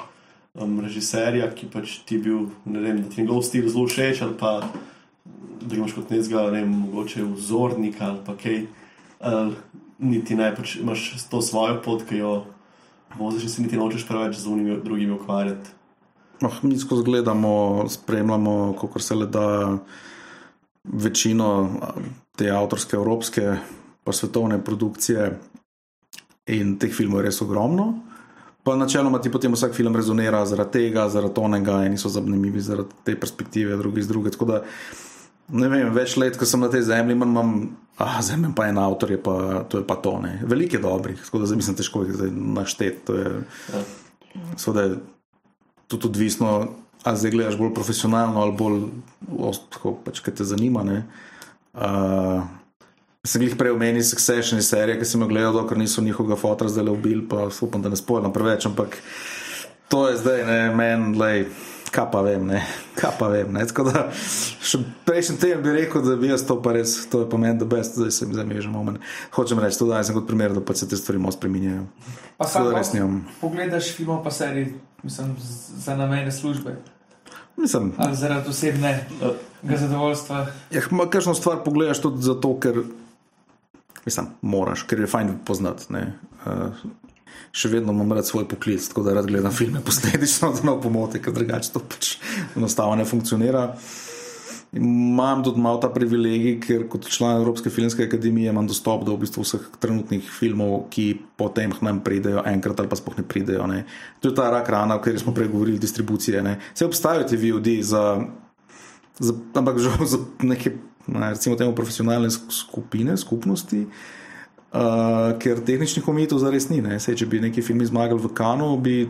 Speaker 2: Um, režiserja, ki pač ti bil, ne vem, da ti njegov stil zelo všeč, ali pa da imaš kot nekega, ne vem, mogoče vzornika ali pa kaj. Ali, niti ne, pač imaš to svojo pot, ki jo voziš, si niti nočeš preveč z unimi drugimi ukvarjati.
Speaker 1: Oh, mi skozi gledamo, spremljamo, kako se le da večino te avtorske, evropske, pa svetovne produkcije. In teh filmov je res ogromno. Pa načeloma ti potem vsak film rezonira zaradi tega, zaradi onega, in so zanimivi zaradi te perspektive, drugi z druge. Tako da ne vem, več let, ko sem na tej zemlji, imam, ah, zemlja pa en avtor, je pa, to je pa to. Ne. Veliko je dobrih, tako da zdaj mislim, težko jih našteti. Seveda je tudi odvisno, ali zdaj gledaš bolj profesionalno ali bolj, tako, pač, kaj te zanima. Ne. Uh, sem jih prej omenil, Succession iz serije, ki sem jo gledal, ker niso njihovega fotra zdaj ubili, pa upam, da ne spojim preveč, ampak to je zdaj, ne, meni, lej. Kaj pa vem, ne, kaj pa vem. Ne. Tako da, še prejšnji teden bi rekel, da bi jaz to pa res, to je pa meni, da best, zdaj se mi zamežem. moment. Hočem reči, to danes sem kot primer, da pa se te stvari malo spreminjajo.
Speaker 4: Pa
Speaker 1: Tako
Speaker 4: sam
Speaker 1: da res nimam.
Speaker 4: pogledaš film pa serij, mislim, z- za namene službe
Speaker 1: Mislim,
Speaker 4: ali zaradi osebnega zadovoljstva.
Speaker 1: ja, kakšno stvar pogledaš tudi zato, ker mislim, moraš, ker je fajn poznati. Uh, še vedno imam rad svoj poklic, tako da rad gledam filme posledično, da ne pomote, ker drugače to pač enostavno ne funkcionira. Imam tudi malo ta privilegij, ker kot član Evropske filmske akademije imam dostop do v bistvu vseh trenutnih filmov, ki potem k nam pridejo enkrat ali pa sploh ne pridejo. Ne. To je ta rak rana, o kateri smo prej govorili, distribucije. Ne. Vse obstajajo ti VOD za, za ampak žal za neke, ne, recimo temu profesionalne sk- skupine, skupnosti. Uh, ker tehničnih omejitev zares ni. Sej, če bi neki film zmagal v Kanu, bi,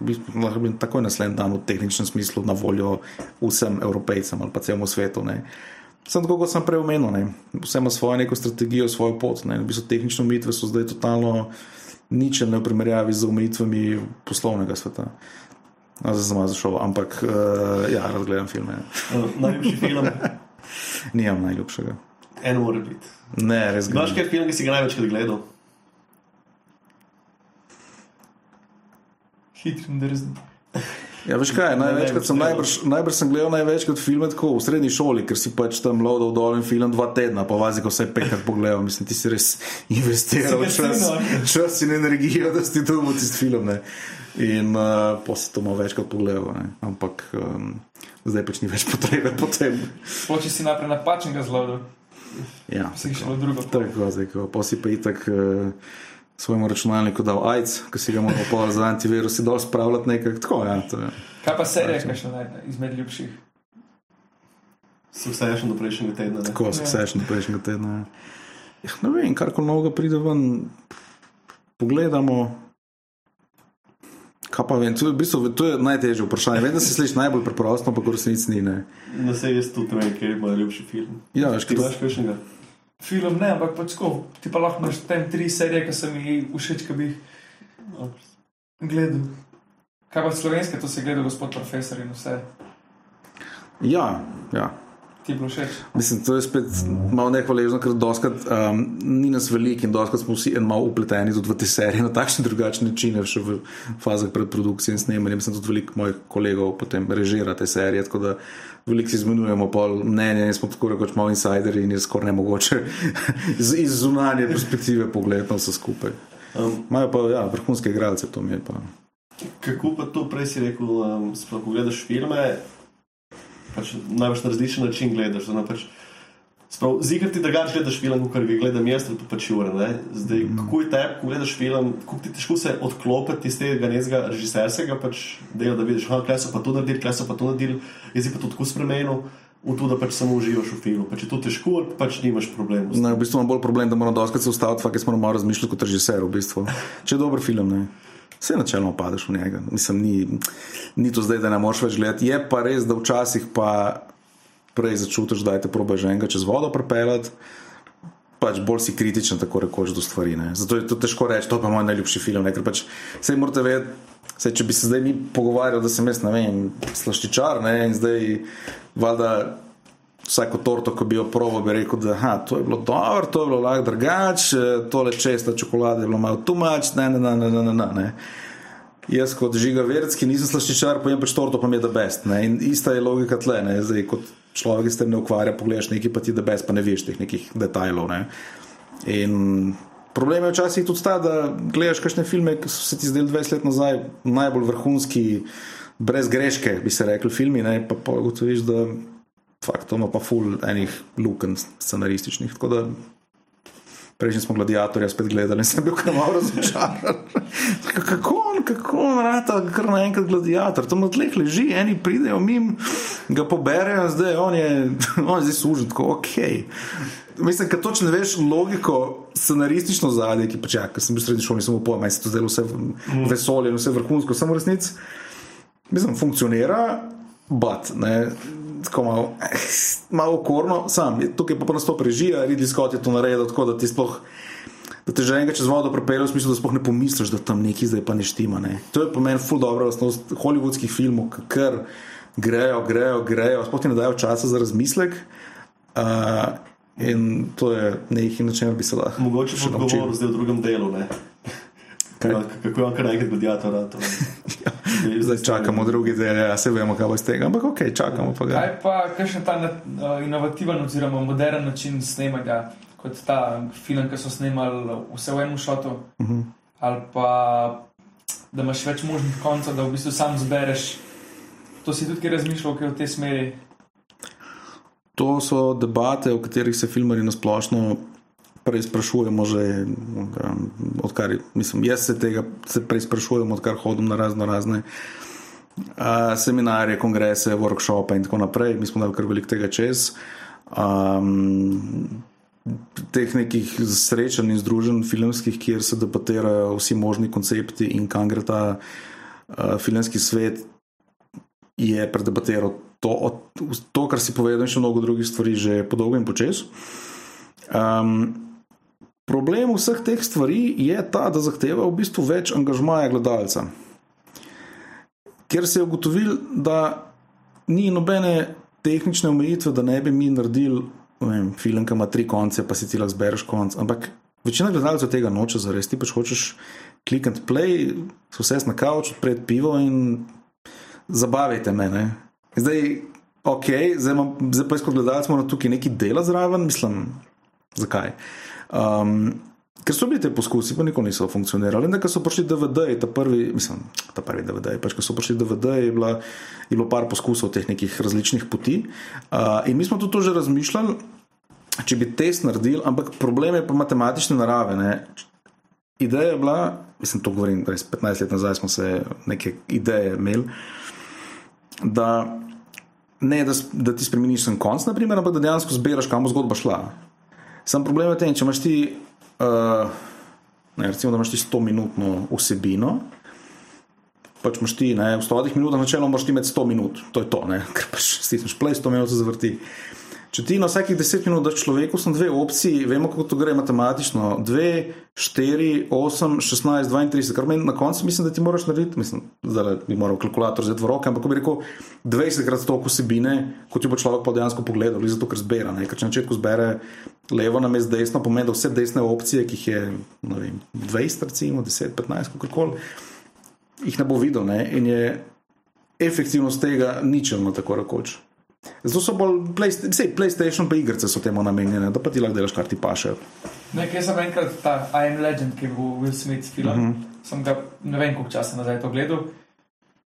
Speaker 1: bi lahko bil takoj naslednji dan v tehničnem smislu na voljo vsem evropejcem ali pa celemu svetu. Ne. Sem tako, kot sem prej omenil, ne. vse ima svojo neko strategijo, svojo pot. Ne. V bistvu tehnične omejitve so zdaj totalno ničelne v primerjavi z omejitvami poslovnega sveta. Zdaj sem zašel, ampak uh, ja, rad gledam filme.
Speaker 2: Uh, najljubši film,
Speaker 1: Nimam najljubšega.
Speaker 2: eno mora biti.
Speaker 1: Ne, res
Speaker 2: Znaš,
Speaker 1: ga
Speaker 2: kaj film, ki si ga največkrat gledal?
Speaker 4: Hitri in drzni.
Speaker 1: Ja, veš kaj, največkrat sem,
Speaker 2: Ne, ne,
Speaker 1: najbrž, najbrž sem gledal največkrat filme tako v srednji šoli, ker si pač tam lovil dol in film dva tedna, pa vazi, ko vse petkrat pogledal. Mislim, ti si res investiral čas, čas in energijo, da si tu v tisti film. Ne. In uh, pa si to malo večkrat pogledal, ne. ampak um, zdaj pač ni več potrebe po tem.
Speaker 4: Spoči si naprej napačnega zlodu,
Speaker 1: Ja,
Speaker 4: si šel drugo.
Speaker 1: tako, zdaj, ko pa si pa itak. Uh, Svojemu računalniku dal AIDS, ki si ga moral pa za antivirus dol spravljati nekaj tako. Ja, to je.
Speaker 4: Kaj pa serija, kaj še naj izmed ljubših?
Speaker 2: Succession do prejšnjega tedna. ne.
Speaker 1: Tako se vse prejšnjega tedna. Ja, ne vem, kar koli novega pride ven, pogledamo. Kaj pa vem, to je, v bistvu, to je najtežje vprašanje. Vem, da se sliši najbolj preprosto, ampak v resnici ni. Ne.
Speaker 2: Na vse jaz tudi ne vem, kje je moj ljubši film.
Speaker 1: Ja, veš,
Speaker 2: Ti
Speaker 1: kaj,
Speaker 2: imaš kakšnega?
Speaker 4: Film ne, ampak pač tako. Ti pa lahko imaš tem tri serije, ki so mi všeč, ki bi jih gledal. Kaj pa slovenske, to si gledal, gospod profesor in vse.
Speaker 1: ja, ja.
Speaker 4: Ti je bilo všeč.
Speaker 1: Mislim, to je spet malo nehvaležno, ker doskrat um, ni nas veliko in doskrat smo vsi en malo upleteni tudi v te serije na takšne drugačne načine, še v fazah predprodukcije in snemanja. Mislim, tudi veliko mojih kolegov potem režira te serije, tako da veliko si izmenjujemo pol mnenja in smo tako rekoč malo insideri in je skoraj nemogoče iz, iz zunanje perspektive pogledati vse skupaj.
Speaker 2: Um,
Speaker 1: Imajo pa ja, vrhunske igralce, to mi je pa.
Speaker 2: kako pa to prej si rekel, um, sploh gledaš filme, pač največ na različen način gledaš. zdaj, no, Pač, Sprav, zikar ti drugače gledaš film, kot ga gledam jaz, pa pač ure. Zdaj, kako je tebi, ko gledaš film, kako ti težko se odklopiti iz tega nezga režiserskega pač dela, da vidiš, kaj so pa to naredili, kaj so pa to naredili, jaz pa to tako spremenil. V to, da pač samo uživaš v filmu. Pač je to težko, pač nimaš problemov.
Speaker 1: Na, v bistvu imam bolj problem, da moram doskrat se ustaviti, jaz moram malo razmišljati kot režiser. V bistvu. Če je dober film, ne. Vse načeloma padeš v njega. Mislim, ni, ni to zdaj, da ne moreš več gledati. Je pa res, da včasih pa prej začutiš, da te proba že enega čez vodo prepeljati. Pač bolj si kritičen, tako rekoč, do stvari. Ne. Zato je to težko reči, to pa je moj najljubši film. Ne. Ker pač vse morate vedeti, saj, če bi se zdaj mi pogovarjali, da sem jaz, ne vem, slaščičar ne, in zdaj valjda vsako torto, ko bi jo proval, bi rekel, da aha, to je bilo dobro, to je bilo lahko drugače, tole česta čokolada je bilo malo tumač, ne, ne, ne, ne, ne, ne. Jaz kot žiga verski nisem slaščičar, pojem pač torto, pa mi je da best. Ne? In ista je logika tle, ne? zdaj kot človek, ki se ne ukvarja, pogledaš nekaj, pa ti da best, pa ne veš teh nekih detajlov. Ne? In problem je včasih tudi ta, da gledaš kakšne filme, ki so se ti zdeli 20 let nazaj najbolj vrhunski, brez greške, bi se rekli, filmi, ne? pa pa ugotoviš, da fakt, to ima pa ful enih luken scenarističnih. Tako da Prejšnji smo gladiatorja spet gledali in sem bil kar malo razočaran. kako on, kako on rata, kar naenkrat gladiator, tam na tleh leži, eni pridejo mim, ga poberejo, zdaj on je, on je zdaj služen, tako ok. Mislim, ker točno ne veš logiko, scenaristično zadje, ki pač ja, ker sem bil v srednji šoli, upal, meni se to zdelo vse v- vesolje vse vrhunsko, samo v resnici. Mislim, funkcionira, but, ne, tako malo, malo okorno, sam, tukaj pa pa nastop režija, Ridley Scott je to naredil tako, da ti sploh. Da te že enkrat čez vodo prepelje, v smislu, da sploh ne pomisliš, da tam neki zdaj pa ne štima. Ne. To je po meni ful dobro, lastnost hollywoodskih filmov, ki kar grejo, grejo, grejo, sploh ti ne dajo časa za razmislek. Uh, in to je nekaj, na čemer bi se lahko
Speaker 2: Mogoče
Speaker 1: še
Speaker 2: odgovor zdaj v drugem delu. Ne?
Speaker 1: Kaj?
Speaker 2: Ja, Kako je on kar naenkrat gladiator? a, to ne.
Speaker 1: Zdaj čakamo drugi del, ja, se vemo, kaj bo iz tega, ampak ok, čakamo pa ga.
Speaker 4: Kaj pa kakšen ta uh, inovativen oziroma modern način snemanja, kot ta film, ki so snemali vse v enem šotu, uh -huh. ali pa da imaš več možnih koncev, da v bistvu sam zbereš. To si tudi razmišljal, kaj v tej smeri.
Speaker 1: To so debate, o katerih se filmari nasplošno preizprašujemo že, um, odkar, mislim, jaz se tega se preizprašujem, odkar hodim na razno razne uh, seminarje, kongrese, workshope in tako naprej. Mi smo dali kar veliko tega čez. Um, teh nekih srečanj in združenj filmskih, kjer se debatirajo vsi možni koncepti in kam gre ta uh, filmski svet, je predebatiral to, to, kar si povedal, in še mnogo drugih stvari, že po dolgo in počes. Um, problem vseh teh stvari je ta, da zahteva v bistvu več angažmaja gledalca. Ker se je ugotovil, da ni nobene tehnične omejitve, da ne bi mi naredili vem, film, ki ima tri konce, pa si ti lahko zbereš konc. Ampak večina gledalcev tega noče zares. Ti pač hočeš klik and play, se vse na kavč, odpreti pivo in zabavite me. Ne? Zdaj, ok, zdaj, imam, zdaj pa jaz kot gledalec moram tukaj nekaj dela zraven, mislim, zakaj. Um, ker so bili ti poskusi, pa nikoli niso funkcionirali. Ko so prišli DVD, ta prvi, mislim, ta prvi DVD, pač ko so prišli DVD, je, bila, je bilo par poskusov teh nekih različnih poti. Uh, in mi smo tudi že razmišljali, če bi test naredili, ampak problem je pa matematične narave. Ne? Ideja je bila, mislim, to govorim, res 15 let nazaj smo se neke ideje imeli, da ne, da, da ti spremeniš sem konc, naprimer, ampak da dejansko zbiraš, kam bo zgodba šla. Sam problem je v tem, če imaš ti, uh, ne, recimo, da imaš ti 100-minutno vsebino. Pač imaš ti, ne, v 100 minutah, načeloma moraš ti imeti 100 minut, to je to, ne, ker pač stisneš play, 100 minut se zavrti. Če ti na vsakih 10 minut daš človeku, so dve opciji, vemo, kako to gre matematično. 2, 4, 8, 16, 32, kar meni na koncu mislim, da ti moraš narediti, mislim, da bi moral kalkulator vzeti v roke, ampak bi rekel 20 krat toliko vsebine, kot jo bo človek pa dejansko pogledal, ali zato ker zbira. Ne? Ker če na začetku zbere levo na mest desno, pomeni, da vse desne opcije, ki jih je vem, 20, recimo 10, 15, kako koli, jih ne bo videl ne? in je efektivnost tega ničelno, tako rekoč. Zato so bolj Playsta- sej, PlayStation, pa igrice so temu namenjene, da pa ti lahko delaš, kar ti paše.
Speaker 4: Nekaj sem enkrat ta I Am Legend, ki je bil Will Smith film.
Speaker 1: Mhm.
Speaker 4: -huh. Sem ga ne vem, koliko časa nazaj to gledal.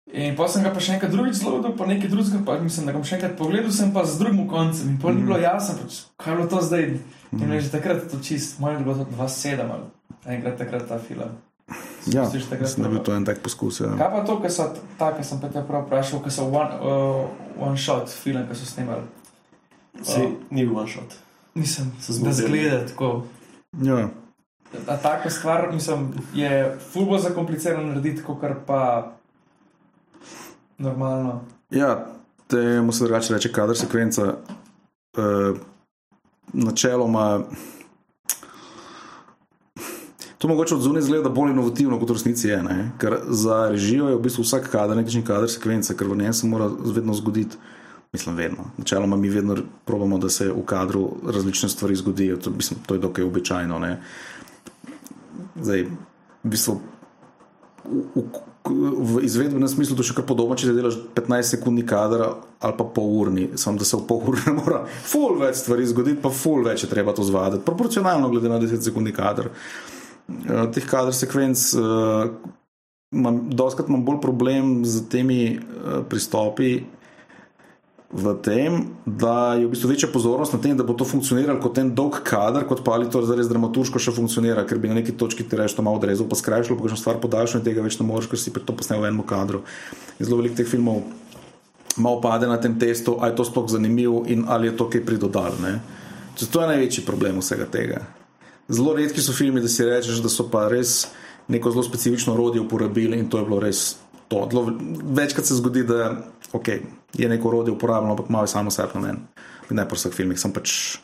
Speaker 4: In pa sem ga pa še enkrat drugič zelo, pa nekaj drugega, pa mislim, da ga bom še enkrat pogledal, sem pa z drugim koncem. In pol ni
Speaker 1: Mhm.
Speaker 4: bilo jasno, pač, kaj je bilo to zdaj. In že takrat to čist, moj je bilo to 2-7 ali enkrat takrat ta film.
Speaker 1: Ja, mislim, da je bil to en tak poskus. Ja.
Speaker 4: Kaj pa to, ki so ta, ki sem pa te prav vprašal, ki so one, uh, one shot film, ki so snemali?
Speaker 2: Si, ni bil one shot.
Speaker 4: Nisem,
Speaker 2: Se
Speaker 4: da zgleda tako.
Speaker 1: Ja.
Speaker 4: A taka stvar, mislim, je fulbo zakomplicirano narediti, kot pa normalno.
Speaker 1: Ja, temu se drugače reče kader sekvenca. Uh, načeloma. To mogoče od zunaj izgleda bolj inovativno, kot v resnici je. Ne? Ker za režijo je v bistvu vsak kader nekakšen kader sekvence, ker v njej se mora vedno zgoditi. Mislim, vedno. Načeloma mi vedno probamo, da se v kadru različne stvari zgodijo. To, mislim, to je dokaj običajno. Ne? Zdaj, v bistvu v, v, izvedbenem smislu to še kar podobno, če delaš 15 sekundni kader ali pa pol urni, samo da se v pol ure ne mora ful več stvari zgoditi, pa ful več je treba to zvaditi, proporcionalno glede na 10 sekundni kader. Uh, teh kader sekvenc, uh, imam, doskrat imam bolj problem z temi uh, pristopi v tem, da je v bistvu večja pozornost na tem, da bo to funkcioniralo kot en dolg kader, kot pa ali to zares dramaturško še funkcionira, ker bi na neki točki ti reči, to malo odrezal, pa skrajšal, pa še stvar podaljšal in tega več ne moreš, ker si to posnel v enem kadru. In zelo veliko teh filmov malo pade na tem testu, ali je to sploh zanimivo in ali je to kaj pridodal. To je največji problem vsega tega. Zelo redki so filmi, da si rečeš, da so pa res neko zelo specifično orodje uporabili in to je bilo res to. Zelo večkrat se zgodi, da okay, je neko orodje uporabljeno, ampak malo je samo sebi namen. Ne po vseh filmih, sem pač.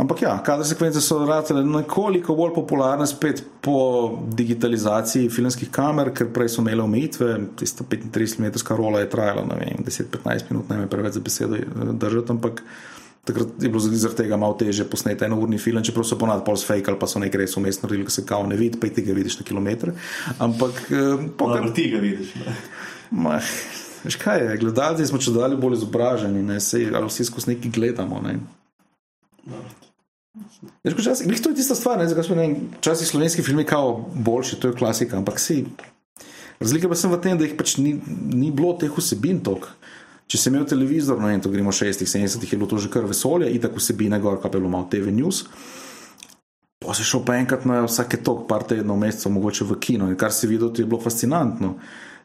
Speaker 1: Ampak ja, kadar sekvence so ratele nekoliko bolj popularne, spet po digitalizaciji filmskih kamer, ker prej so imele omejitve, tista 35-metrska rola je trajala, ne vem, 10-15 minut, ne vem, preveč za besedo držati, ampak takrat je bilo zaradi tega malo teže posneti eno urni film, čeprav so ponad pol fake ali pa so nekaj res umestno naredili, ki se kao ne vidi, pa ti ga vidiš na kilometr. Ampak eh, pokaj.
Speaker 2: Ampak ti ga vidiš.
Speaker 1: Ma, Veš kaj je, gledalci smo če dalje bolj izobraženi, ne sej, ali vsi skozi neki gledamo. Ne. Veš, Včasih glih to je tista stvar, ne, zakaj smo ne vem, včasih slovenski filmi kao boljši, to je klasika, ampak si. Razlika pa sem v tem, da jih pač ni, ni bilo teh vsebin tok. Če sem imel televizor, no in to gremo 60, 70, je bilo to že kar vesolje, in tako vsebine gor, kaj je bilo malo TV news. Pa si šel pa enkrat na vsake tok, par tednov, mesecev, mogoče v kino in kar si videl, to je bilo fascinantno.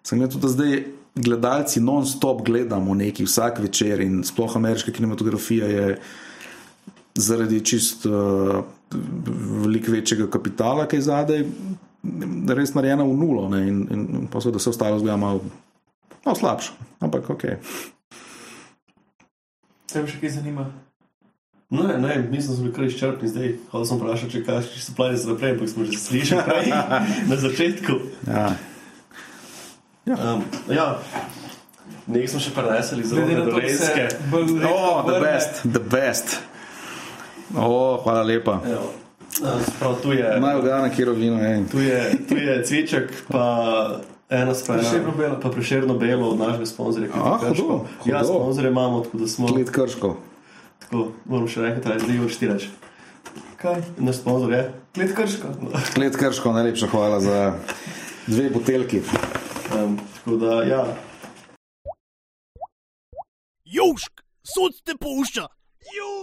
Speaker 1: Sem gledal tudi, da zdaj gledalci non-stop gledamo neki vsak večer in sploh ameriška kinematografija je zaradi čist uh, veliko večjega kapitala, ki je zadaj, res narejena v nulo ne, in, in, in pa so, da se ostalo zgleda malo, malo slabše, ampak ok.
Speaker 4: Te še kaj zanima?
Speaker 2: No, ne, ne, mislim, da smo bili kar izčrpni zdaj. Hodil sem vprašati, če kaj še so plani za naprej, ampak smo že slišali prej na začetku.
Speaker 1: Ja.
Speaker 2: Um, ja, nekaj smo še prenesli zelo
Speaker 4: se
Speaker 2: dolenske.
Speaker 1: Oh, the best, the best. Oh, hvala lepa.
Speaker 2: Evo, um, Prav tu je,
Speaker 1: Najogana kirovino je.
Speaker 2: tu je, tu je cviček, pa ena sprememba.
Speaker 4: Prešerno belo.
Speaker 2: Pa prešerno belo od našega sponzorja.
Speaker 1: A,
Speaker 2: Kleti Krško.
Speaker 1: hudo, hudo.
Speaker 2: Ja, sponzorje imamo, tako da smo.
Speaker 1: Klet krško.
Speaker 2: Tako, moram še reči, da je zdaj už ti reči.
Speaker 4: Kaj?
Speaker 2: Naš sponzor je.
Speaker 4: Klet krško.
Speaker 1: Klet krško, najlepša hvala za dve butelki.
Speaker 2: Um, tako da, ja,
Speaker 3: Južk, sod te pušča. Južk.